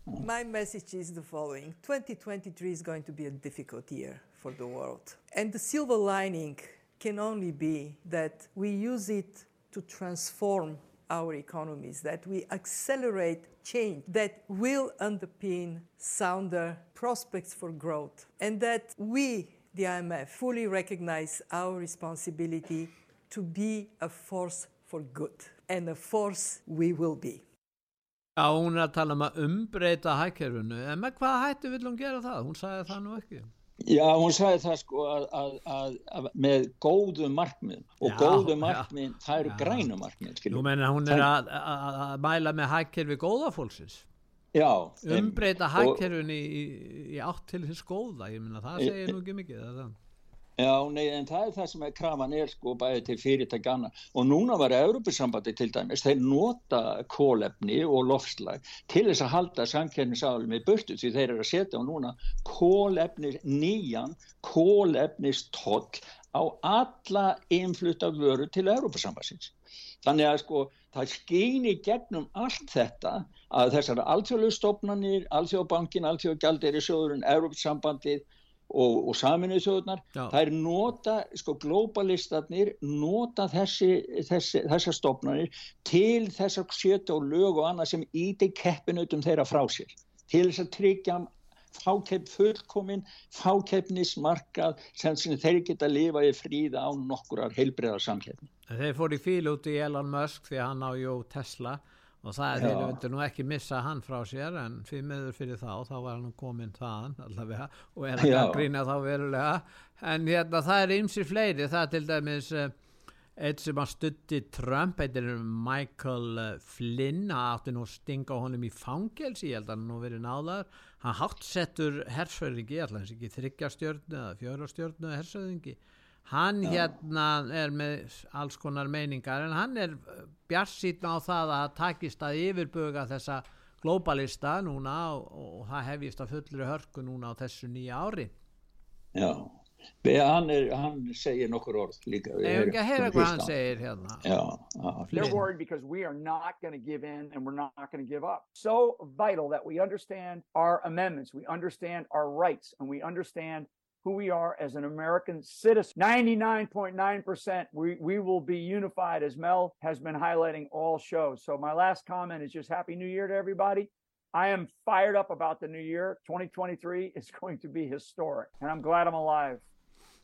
My message is the following 2023 is going to be a difficult year for the world. And the silver lining can only be that we use it to transform our economies, that we accelerate change that will underpin sounder prospects for growth, and that we, the IMF, fully recognize our responsibility to be a force for good, and a force we will be. Já, hún er að tala um að umbreyta hækkerfinu en með hvaða hættu vill hún gera það? Hún sagði það nú ekki Já, hún sagði það sko að, að, að, að með góðu markmið og Já, góðu já. markmið, það eru grænu markmið skilur. Nú menna hún er að, að, að mæla með hækkerfi góða fólksins Já, umbreyta hækkerfinu í, í, átt til þess góða ég minna það E- segir nú ekki mikið það? Já, nei, en það er það sem er krafan er sko bæði til fyrirtækjana og núna var Európusambandi til dæmis, þeir nota kólefni og lofslag til þess að halda samkernisáðum í burtu því þeir eru að setja á núna kólefnis nýjan kólefnistoll á alla innflutta vöru til Európusambansins. Þannig að sko það skýn í gegnum allt þetta að þessar alþjóðlegu stofnanir, alþjóðbankin, alþjóðgjalderi sjóðurinn, Európsambandið og, og saminuð þjóðunar, það er nota, sko globalistarnir nota þessi, þessi, þessar stofnanir til þess að sjöta og lög og annað sem íti keppinutum þeirra frá sér. Til þess að tryggja fákepp fullkomin, fákeppnismarkað sem, þeir geta að lifa í fríða á nokkurar heilbreyðar samkeppni. En Þeir fóru í fíl út í Elon Musk því að hann á jú Tesla. og það er vildu nú ekki missa hann frá sér en fyrir meður fyrir þá þá var hann komin þaðan allavega og er Já. að grína þá verulega. En hérna það er ymsir fleiri. Það er til dæmis uh, eitt sem að stutti Trump heitir Michael eh, Flynn. Hann átti nú að stinga honum í fangelsi ég held að hann nú verið náðar hann háttsettur hersöðingi allans ekki þryggjastjörnu eða fjórastjörnu hersöðingi hann hérna er með alls konar meiningar en hann er bjart á það að takist að yfirbuga þessa globalista núna og, og það hefjist að fullri hörku núna á þessu nýja ári. Já, hann, er, hann segir nokkur orð líka. Eigum ekki að heyra hvað hann segir hérna? Já, já, They're worried because we are not going to give in and we're not going to give up. So vital that we understand our amendments, we understand our rights, and we understand who we are as an American citizen. 99.9% we, we will be unified, as Mel has been highlighting all shows. So, my last comment is just Happy New Year to everybody. I am fired up about the new year. 2023 is going to be historic, and I'm glad I'm alive.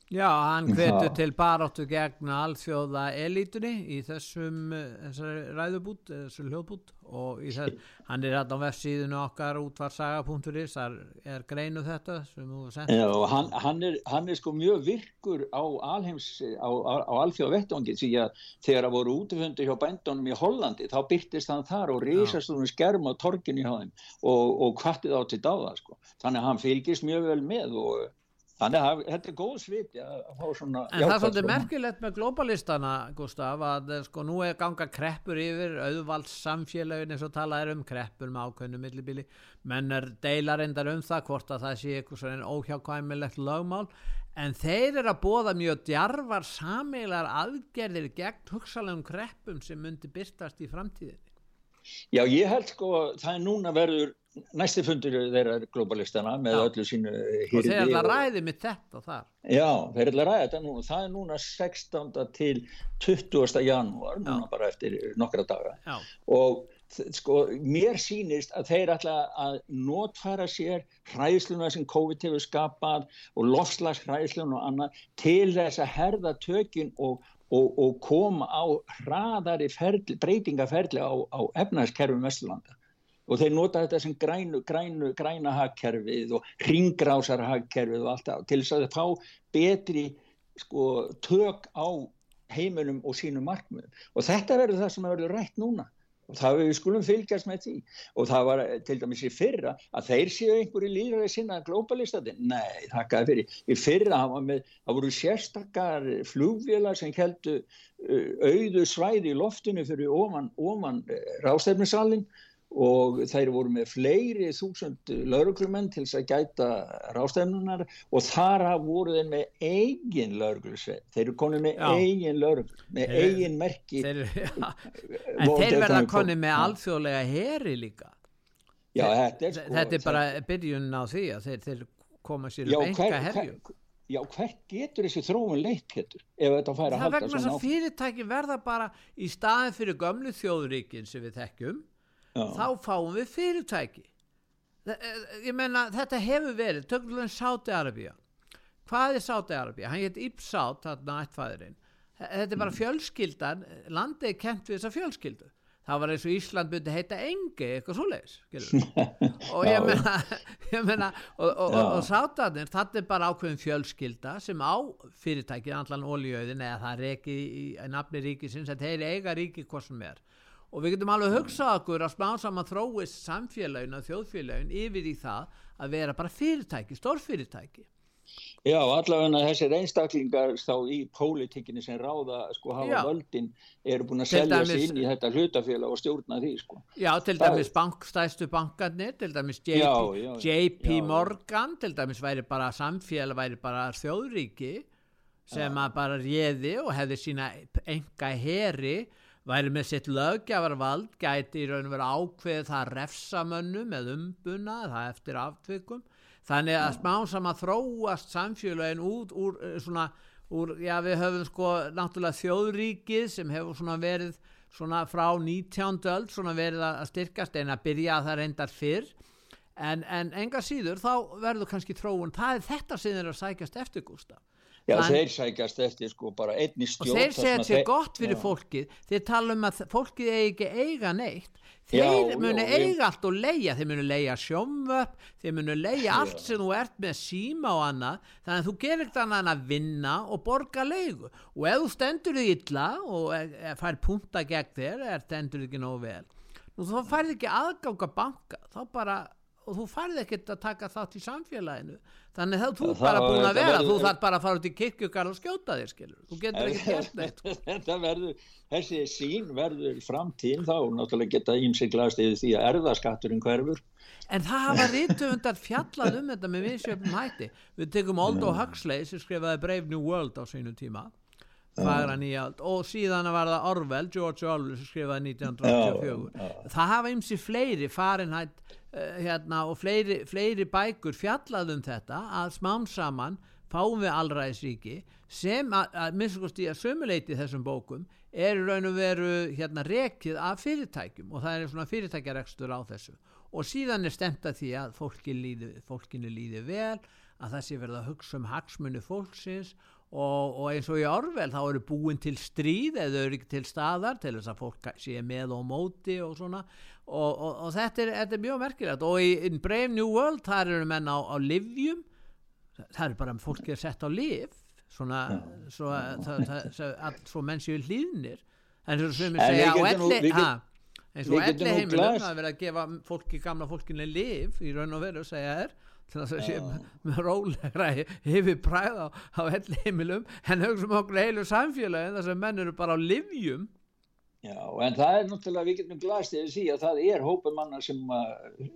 Já, hann hvetur til baráttu gegn alþjóða elitunni í þessum eh, ræðubút, eh, þessu hljóðbút og þess, hann er hérna á vefsíðinu okkar útvarsaga.is, þar er greinu þetta sem þú sendt. Já, hann, hann, er, hann er sko mjög virkur á alheims, á, á, á alþjóða vettvangi því að þegar að voru útifundur hjá bændunum í Hollandi þá byrtist hann þar og risast um skerm á torginu hjá þeim og, og kvartið á til dáða sko. Þannig að hann fylgist mjög vel með og þannig að þetta er góð að fá svona En það er svolítið merkilegt með globalistana, Gustaf, að eh, sko nú er ganga kreppur yfir, auðvalds samfélagin eins og talað er um kreppur með ákveðnu millibili, menn er deilar endar um það hvort að það sé eitthvað svona óhjákvæmilegt lögmál, en þeir eru að bóða mjög djarfar sameilar aðgerðir gegn hugsalegum kreppum sem myndi byrtast í framtíðinni. Já, ég held sko að það er núna verður næsti fundur þeirra globalistana með Já. öllu sínu Og þeir eru að ræði með þetta þar. Já, þeir eru að ræða þetta núna. Það er núna 16. til 20. janúar, núna bara eftir nokkra daga. Já. Og sko, mér sýnist að þeir ætla að notfæra sér hræðsluna sem COVID hefur skapað og lofslags hræðsluna og annað til þess að herða tökin og, og, og koma á hraðari ferli, breytingaferli á, á efnaðskerfum Vesturlanda. Og þeir nota þetta sem grænu, grænu, græna hagkerfið og ringrásar hagkerfið og allt það til þess að fá betri sko, tök á heiminum og sínum markmiðum. Og þetta verður það sem verður rætt núna og það við skulum fylgjast með því. Og það var eh, til dæmis í fyrra að þeir séu einhverju líðræði sinna globalistati, nei, þakkaði fyrir. Í fyrra, með, það voru sérstakar flugvélar sem heldu uh, auðu svæði í loftinu fyrir ofan, ofan uh, rástefnisalinn og þeir voru með fleiri þúsund lauruglumenn til þess að gæta rástefnunar og þar af voru þeir með eigin lauruglusveit, þeir eru konið með Já. eigin lauruglu, með Þeir- eigin merki. Þeir, ja, en þeir verða konni með alþjóðlega heri líka. Já, Þeir- þetta er sko þetta er bara byrjun á því að þeir, þeir koma sér um enga hver, herju. hver, já, hvert getur þessi þróun leitt getur ef þetta fær að Það er halda vegna þess svona að fyrirtæki verða bara í staðin fyrir gömlu þjóðuríkin sem við þekkjum, Já. þá fáum við fyrirtæki. Þa- eh, Ég menna, þetta hefur verið, tökum við Sáti Arabía. Hvað er Sáti Arabía? Hann heit Ibsát, þarna ættfæðurinn. Þetta er Mm. bara fjölskyldan, landið er kent við þessa fjölskyldu. Það var eins og Ísland byrði heita engi, eitthvað svoleiðis, og ég Já. meina, ég meina og, og, og, og sátarnir, þetta er bara ákveðin fjölskylda sem á fyrirtækið allan olíuauðin eða það er ekki í, í nafni ríkisins, þetta er eiga ríki hvað sem er og við getum alveg hugsað okkur að smá saman þróist samfélagin og þjóðfélagin yfir í það að vera bara fyrirtæki, stórfyrirtæki Já, allavega þessir einstaklingar þá í pólitíkinni sem ráða sko hafa Já. völdin eru búin að Til selja sig inn í þetta hlutafélag og stjórna því sko. Já, til Það- dæmis bankstæstu bankarnir, til dæmis JP, Já, JP. Morgan, til dæmis væri bara samfélag, væri bara þjóðríki sem að bara réði og hefði sína enga heri, væri með sitt löggjafarvald, gæti í raun og vera ákveðið það refsamönnu með umbuna, það eftir aftvikum. þannig að smá saman þróast samfélagin út úr eh, svona, úr, já við höfum sko náttúrulega þjóðríkið sem hefur svona verið svona frá 19. öld svona verið að styrkast en að byrja að það reyndar fyrr en, en enga síður þá verður kannski þróun, það er þetta sem þeir að sækjast eftir Gústaf Já, Þann- þeir sækjast eftir sko bara einni og stjórn. þeir þar segja að sé þeir- gott fyrir Já. fólkið. Þeir tala um að fólkið eigi ekki eiga neitt. Já, þeir munu já, eiga allt og leia þeir munu leia sjómvöpp þeir munu leia allt sem þú ert með síma og annað. Þannig að þú gerir ekkert annað að vinna og borga leigu. Og ef þú stendur þig illa og e- e- fær punta gegn þér er stendur þig ekki nógu vel. Nú þá færði ekki aðgang að banka. Þá bara og þú færði ekkert að taka þátt í samfélaginu. Þannig að þú það bara búin að vera verður- þú þarf bara að fara út í kirkjugar og skjóta þér skilur þú getur ekki gert neitt þetta verður, þessi sín verður framtíðin þá náttúrulega geta ímsi glast yfir því að erðaskatturinn hverfur. En það hafa rítumundar fjallað um þetta með viðsjöfnum hætti. Við tekum Aldo Huxley sem skrifaði Brave New World á sínu tíma, og síðan var það Orwell, George Orwell sem skrifaði 1984. Það hafa ymsi fleiri Fahrenheit uh, hérna, og fleiri, fleiri bækur fjallað um þetta að smám saman fáum við allræðisríki sem að, að minnstakosti að sömuleiti þessum bókum er raun og veru hérna rekið af fyrirtækjum og það er svona fyrirtækjarekstur á þessu. Og síðan er stemt að því að fólki líði, fólkinu líði vel að það sé verið að hugsa um hagsmunni fólksins og, og eins og í Orvel þá eru búin til stríð eða eru ekki til staðar til þess að fólk sé með og móti og svona. Og, og, og þetta, er, þetta er mjög merkilegt. Og í Brave New World þar eru menn á, á livjum það er bara fólki er sett á liv svona svo, að- það, það, það, að, svo menn séu hlýðnir. En svo sem ég segja á elli eins og elli heimilum það er verið að gefa fólki, gamla fólkinu liv í raun og veru segja þér til þess að sé með rólegra yfir præð á, á heimilum en hugsaum okkur heilu samfélagi þar sem menn eru bara á livjum Já, en það er náttúrulega, við getum glast yfir því að það er hópum manna sem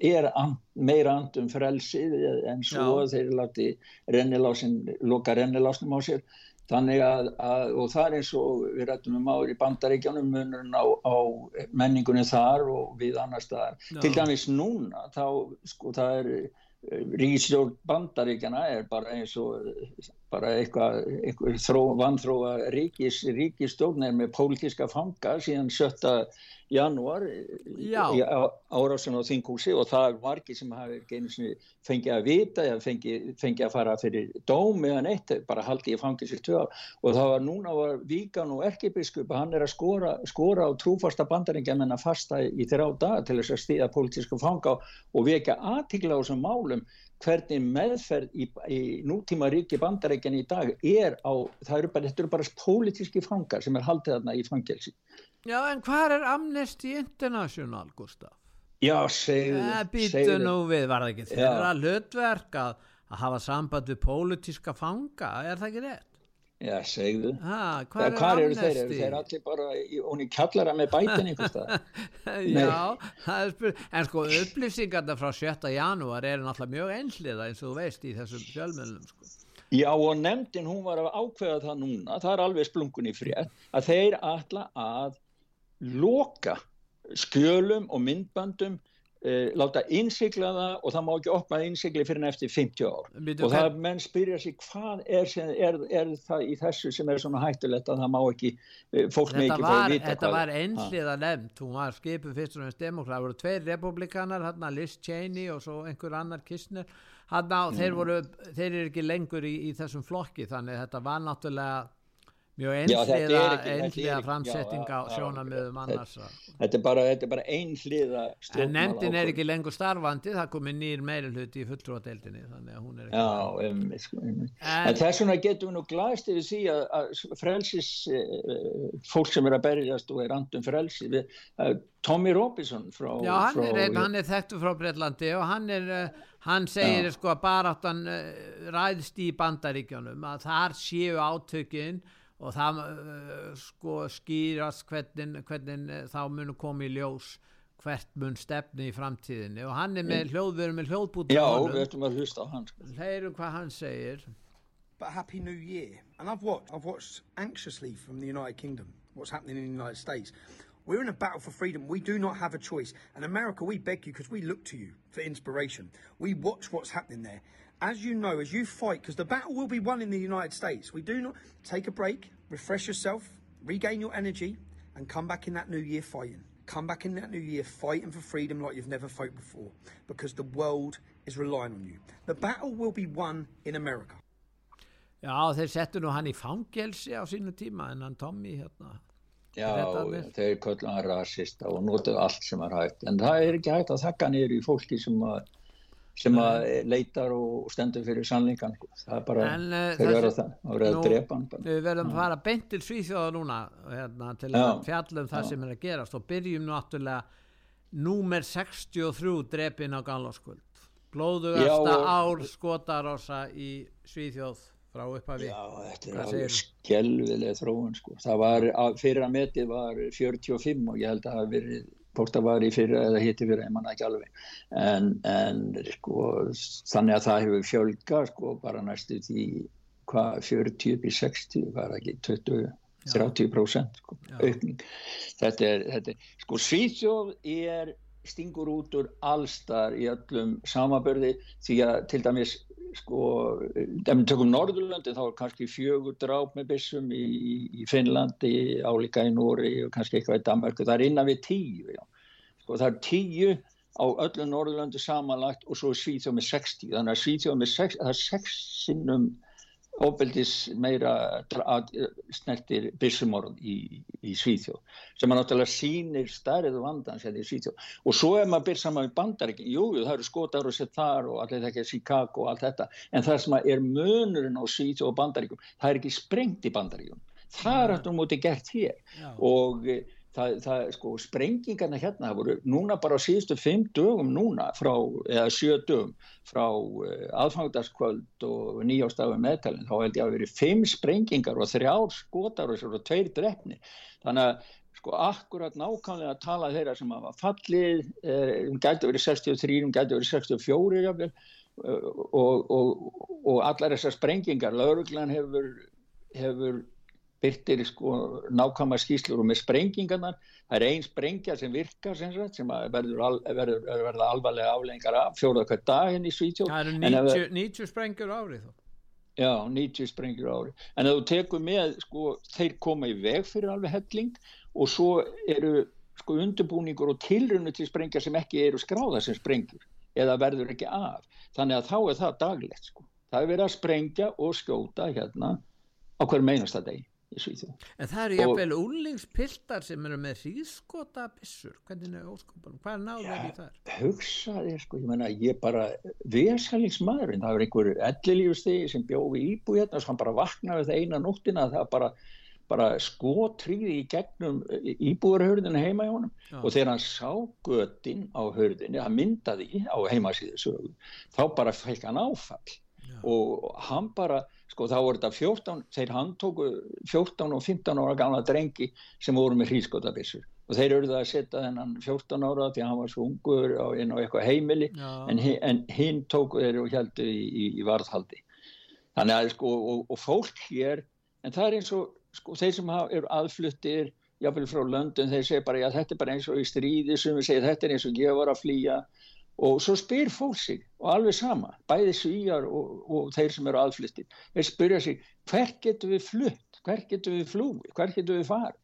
er and, meira and um frelsið en svo Já. þeir láti rennilásin, loka rennilásnum á sér. Þannig að, að, og það er eins og við rættum um í bandaríkjónum munurinn á, á menningunni þar og við annars staðar. Já. Til dæmis núna, þá, sko, það er ríkistjórn bandaríkjana er bara eins og bara eitthvað, eitthvað þró, vanþróa ríkis, ríkistjórn er með pólitíska fanga síðan 7. janúar Já. í á- á þinghúsi og það er margir sem hafi ekki fengið að vita eða fengið, fengið að fara fyrir dóm eða neitt, bara haldið í fangið sér ár og það var núna var Víkan og erkibiskup, hann er að skora, skora á trúfasta bandaringjamenn að fasta í þrjá daga til þess að stíða pólitíska fanga og vekja aðtikla á þessum málum hvernig meðferð í, í nútíma ríki bandarækjan í dag er á, það eru bara, þetta eru bara pólitíski fangar sem er haldið þarna í fangelsi. Já, en hvað er Amnesty International, Gustaf? Já, segðu, Eh, Býtu segðu. nú við, var það ekki Já. þeirra hlutverk að, að hafa samband við pólitíska fanga, er það ekki rétt? Já, segðu. Hvað, er hvar eru þeir? Eru Amnesty? þeir allir bara hún í kjallara með bætin einhvers? Já, það er spyr en sko upplýsingarna frá 7. janúar eru náttúrulega mjög einhliða eins og þú veist í þessum fjölmjölum sko. Já, og nefndin, hún var að ákveða það núna, það er alveg splungun í frétt, að þeir ætla að loka skjölum og myndböndum eh, láta innsigla það og það má ekki opna innsigli fyrir en eftir 50 ár Bíddu, og það hvern- menn spyrja sig hvað er, sem, er, er það í þessu sem er svona hættulegt að það má ekki eh, fólk með Þetta ekki fá að var, vita þetta hvað- var Ha. einhliða nefnd, hún var skipuð fyrst og næst demokrat, það voru tveir republikanar, hérna Liz Cheney og svo einhver annar Kistner, hérna og þeir Mm. voru, þeir eru ekki lengur í, í þessum flokki, þannig að þetta var náttúrulega mjög einhliða, einhliða framsetting á sjónamöðum annars. Þetta er bara, bara einhliða En nefndin er ekki lengur starfandi, það komið nýr meiri hluti í fulltrúadeildinni, þannig að hún er ekki... Já, um, sko, um. En- en þess vegna getum við nú glæst yfir því að, að frelsis uh, fólk sem er að berjast og er andum frelsi við, Tommy Robinson frá, Já, hann frá er, hann er þekktu frá Breitlandi og hann er, uh, hann segir Já. sko að baráttan uh, ræðst í bandaríkjónum að þar séu átökin og það uh, sko skýrast hvernig, hvernig uh, þá munu koma í ljós hvert mun stefni í framtíðinni og hann er með hljóðverum með hljóðbúta Já, við ættum að hlusta á hann sko. Heyrum hvað hann segir But Happy New Year. And I've watched, I've watched anxiously from the United Kingdom what's happening in the United States. We're in a battle for freedom. We do not have a choice. And America, we beg you because we look to you for inspiration. We watch what's happening there. As you know, as you fight, because the battle will be won in the United States, we do not take a break, refresh yourself, regain your energy, and come back in that new year fighting. Come back in that new year fighting for freedom like you've never fought before, because the world is relying on you. The battle will be won in America. Já, þeir settu nú hann í fangelsi á sínu tíma en hann Tommy hérna Já, Bretarnir. þeir köllum hann rasista og notuðu allt sem er hægt en það er ekki hægt að þakka niður í fólki sem að sem að leitar og stendur fyrir sannleikan sko. það er bara, En, eh, þeir þessi- verða það það Nú, að drepa hann. Við verðum að fara beint til Svíþjóða núna hérna, til að Já, fjalla um það já. sem er að gerast og byrjum náttúrulega númer 63 drepin á Gallarskvöld blóðugasta ár skotarosa í Svíþjóð frá upphafi Já, þetta er skelvileg þróun sko. það var, að- fyrir að metið var 45 og ég held að það hafi verið hvort það var í fyrra eða hitti fyrra, ég manna ekki alveg. En, en sko, þannig að það hefur fjölga sko, bara næstu því hvað 40 upp í 60 var það ekki 20 30% sko, aukning. Þetta er, þetta er sko Svíþjóð er stingur út úr allstar í öllum samabörði því að til dæmis sko, ef við tökum Norðurlöndin þá er kannski fjögur dráp með byssum í, í- Finnlandi, álíka í Nóri og kannski eitthvað í Danmarku, það er innan við tíu sko það er tíu á öllum Norðurlöndu samanlagt og svo er Svíþjóð með 60, þannig að Svíþjóð með 6, það er 6 sinnum óbeldis meira að- snertir byssumorð í, í Svíþjóð sem að náttúrulega sýnir stærð vandans hérna í Svíþjóð. Og svo er maður byrð saman við bandaríkin jú, jú, það eru skotar og sett þar og allir þetta Chicago og allt þetta en það sem er munurinn á Svíþjóð og bandaríkum það er ekki sprengt í bandaríkum það er á móti gert hér. Og eh, það, það sko sprengingarna hérna það voru núna bara á síðustu fimm dögum núna frá, eða sjö dögum frá uh, aðfangdaskvöld og nýjástafu meðtalinn þá held ég að verið fimm sprengingar og þrjár skotar og, og tveir drefni þannig að sko akkurat nákvæmlega að tala þeirra sem hafa fallið eh, um gæti verið 63, um gæti verið 64 jafnvel, eh, og, og, og allar þessar sprengingar lauruglan hefur, hefur byrtir sko nákvæma skýslur og með sprengingarnar, það er ein sprengja sem virkar sem, sagt, sem að verður, al, verður, verður alvarlega aflengar af fjóða hver dag henni í Svítjóð Það eru En ef- 90, 90 sprengur á árið þó Já, 90 sprengjur á ári. En þú tekur með, sko, þeir koma í veg fyrir alveg helling og svo eru sko undirbúningur og tilrunni til sprengja sem ekki eru skráða sem sprengjur eða verður ekki af. Þannig að þá er það daglegt, sko. Það er verið að sprengja og skjóta hérna á hverjum einasta degi í Svíþjóð. En það eru jafnvel úlingspiltar sem eru með hríðskota byssur hvernig er óskopunum, hvað er náður í þar? hugsa þér sko, ég menna ég bara vesalingsmaðurinn, það er einhver ellilífustegi sem bjóði íbú hérna og hann bara vaknaði það eina nóttina það bara, bara skotríði í gegnum íbúarhörðinu heima í honum Já. og þegar hann sá götin á hörðinu, hann myndaði á heimasíðu sögu, þá bara fekk hann áfall og hann bara, sko þá voru þetta 14 þeir handtóku 14 og 15 ára gamla drengi sem voru með hrískotabissur og þeir eruðu að setja þennan 14 ára því að hann var svo ungur á, inn á eitthvað heimili Já. en, hi- en hinn tóku þeir og heldur í, í, í varðhaldi þannig að sko og, og fólk hér en það er eins og sko þeir sem eru aðfluttir jáfnvel frá löndun þeir segja bara já þetta er bara eins og í stríði sem við segja þetta er eins og ég var að flýja og svo spyr fólk sig og alveg sama, bæði svíjar og, og þeir sem eru aðfluttir þeir spyrja sig hvert getur við flutt? Hvert getur við flúið, hvert getur við farið?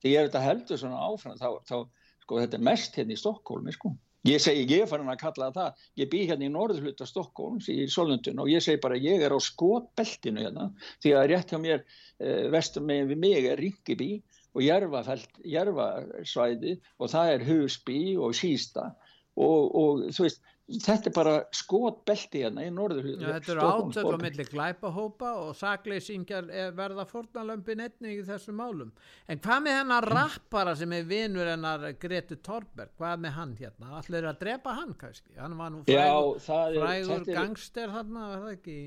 Ef þetta heldur svona áfram þá, þá sko þetta er mest hérna í Stokkólmi sko. Ég segi, ég er farin að kalla það ég bý hérna í norðurhluta Stokkólms í Solundun og ég segi bara ég er á skotbeltinu hérna því að rétt hjá mér eh, vestur megin við mig er Ringiby og Järvasvæði og það er Husby og Sísta og, og þú veist þetta er bara skotbelti hérna í norðurhluta Já, þetta eru átöð á milli glæpahópa og sakleysingjar er verða fórnalömpin einnig í þessum málum. En hvað með hennar rappara sem er vinur hennar Greti Torberg, hvað með hann hérna? Allir eru að drepa hann kannski? Hann var nú Já, frægur, það er- frægur er- gangster þarna, var það ekki?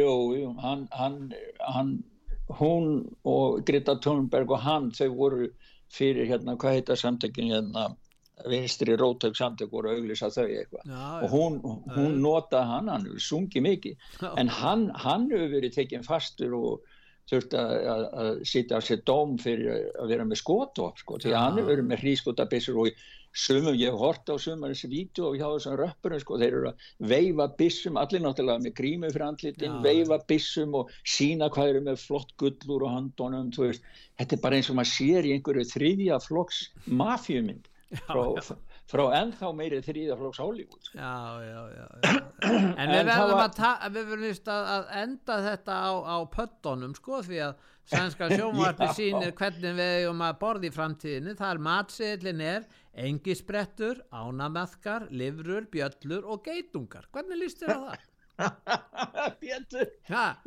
Jú, jú, hann, hann, hann, hún og Greta Thunberg og hann, þau voru fyrir hérna, hvað heita samtökin hérna, vinstri rótök samtök voru að auglýsa þau eitthvað. Og hún, hún nota hann, hann hefur sungið mikið. En hann, hann hefur verið tekinn fastur og þurft að, sitja á sér dóm fyrir að vera með skotopp sko, því að hann er verið með hrískotabissur og sumum, ég hef hort á sumar þessi vídeo og hjá þessum röppurum sko, þeir eru að veifa bissum, allir náttúrulega með grímu fyrir andlitin, veifa bissum og sína hvað eru með flott gullur og handónum, þú veist, þetta er bara eins og maður sér í einhverju þriðja flokks mafjumynd frá, frá ennþá meiri þriðja flokks Hollywood sko. Já, já, já. En við verðum að, ta- við verðum að, að enda þetta á, á pöttunum sko því að sænska sjónvarpi Já. sýnir hvernig við eigum að borða í framtíðinni. Það er matseðlin er engisprettur, ánamaðkar, livrur, bjöllur og geitungar. Hvernig líst þér á það? Pétur,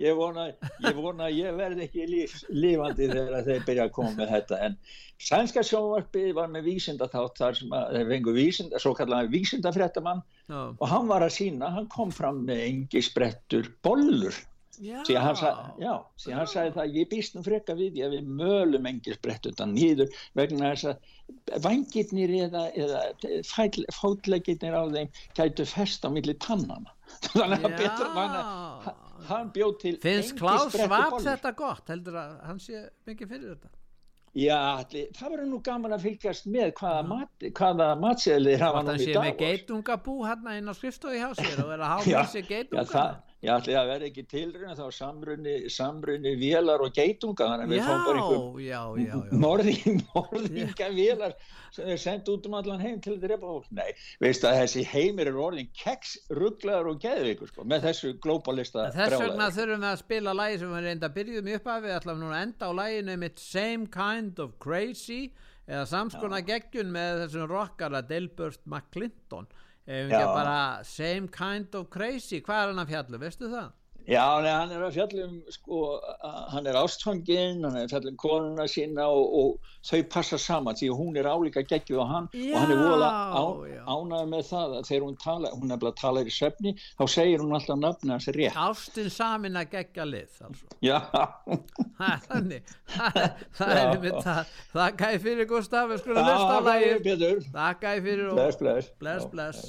ég vona, ég vona að ég verði ekki líf, lífandi þegar þeir byrja að koma með þetta. En sænska sjónvarpið var með vísindaþátt þar sem að þeir fengu vísinda, svo kallar vísindafréttamann Já. og hann var að sína, hann kom fram með engi sprettur bollur Að hann, sa, já, því að hann sagði það ég býst nú freka við því að við mölum engi sprettutan nýður vegna þess að vangirnir eða, eða fátleggirnir á þeim gætu fest á milli tannana þannig að Já. betur hann, hann bjóð til Finnst Klaus Svab þetta gott? Heldur að hann sé mikið fyrir þetta? Já, það verður nú gaman að fylgjast með hvaða, mat, hvaða matseðlir hafa nú hann í sé dag með geitungabú hérna inn á skrifstofi hjá sér og er að Já, háma sér já, það, já, allir að verða ekki tilruna þá samrunni, samrunni vélar og geitunga þannig að við fáum bara einhver morðing, morðinga vélar sem er sendt út um allan heim til að drepa fólk. Nei, veist að þessi heimir er orðin keks, rugglaður og geðvikur sko, með þessu globalista Þess vegna þurfum við að spila lagi sem við reynda byrjuðum upp af við ætlum núna að enda á laginu mitt Same Kind of Crazy eða samskona geggjun með þessum rockara Delbert McClinton ef ekki bara Same Kind of Crazy? Hvað er hann að fjallu, veistu það? Já, nei, hann er að fjallum sko, hann er ástfanginn, hann er að fjallum konuna sína og, og þau passa saman því hún er álíka geggjuð á hann og hann er Já, voða á, ánægð með það að þegar hún tala, hún er bara að tala í svefni, þá segir hún alltaf nafni hans rétt. Ástin samin að geggja lið altså. Já, Það er þannig Það, það Já. er mitt það Þakka ég fyrir Gustaf, við skulum Já, á þakka þér, lagið Pétur. Þakka ég fyrir og Bless, bless. Bless, Já, bless.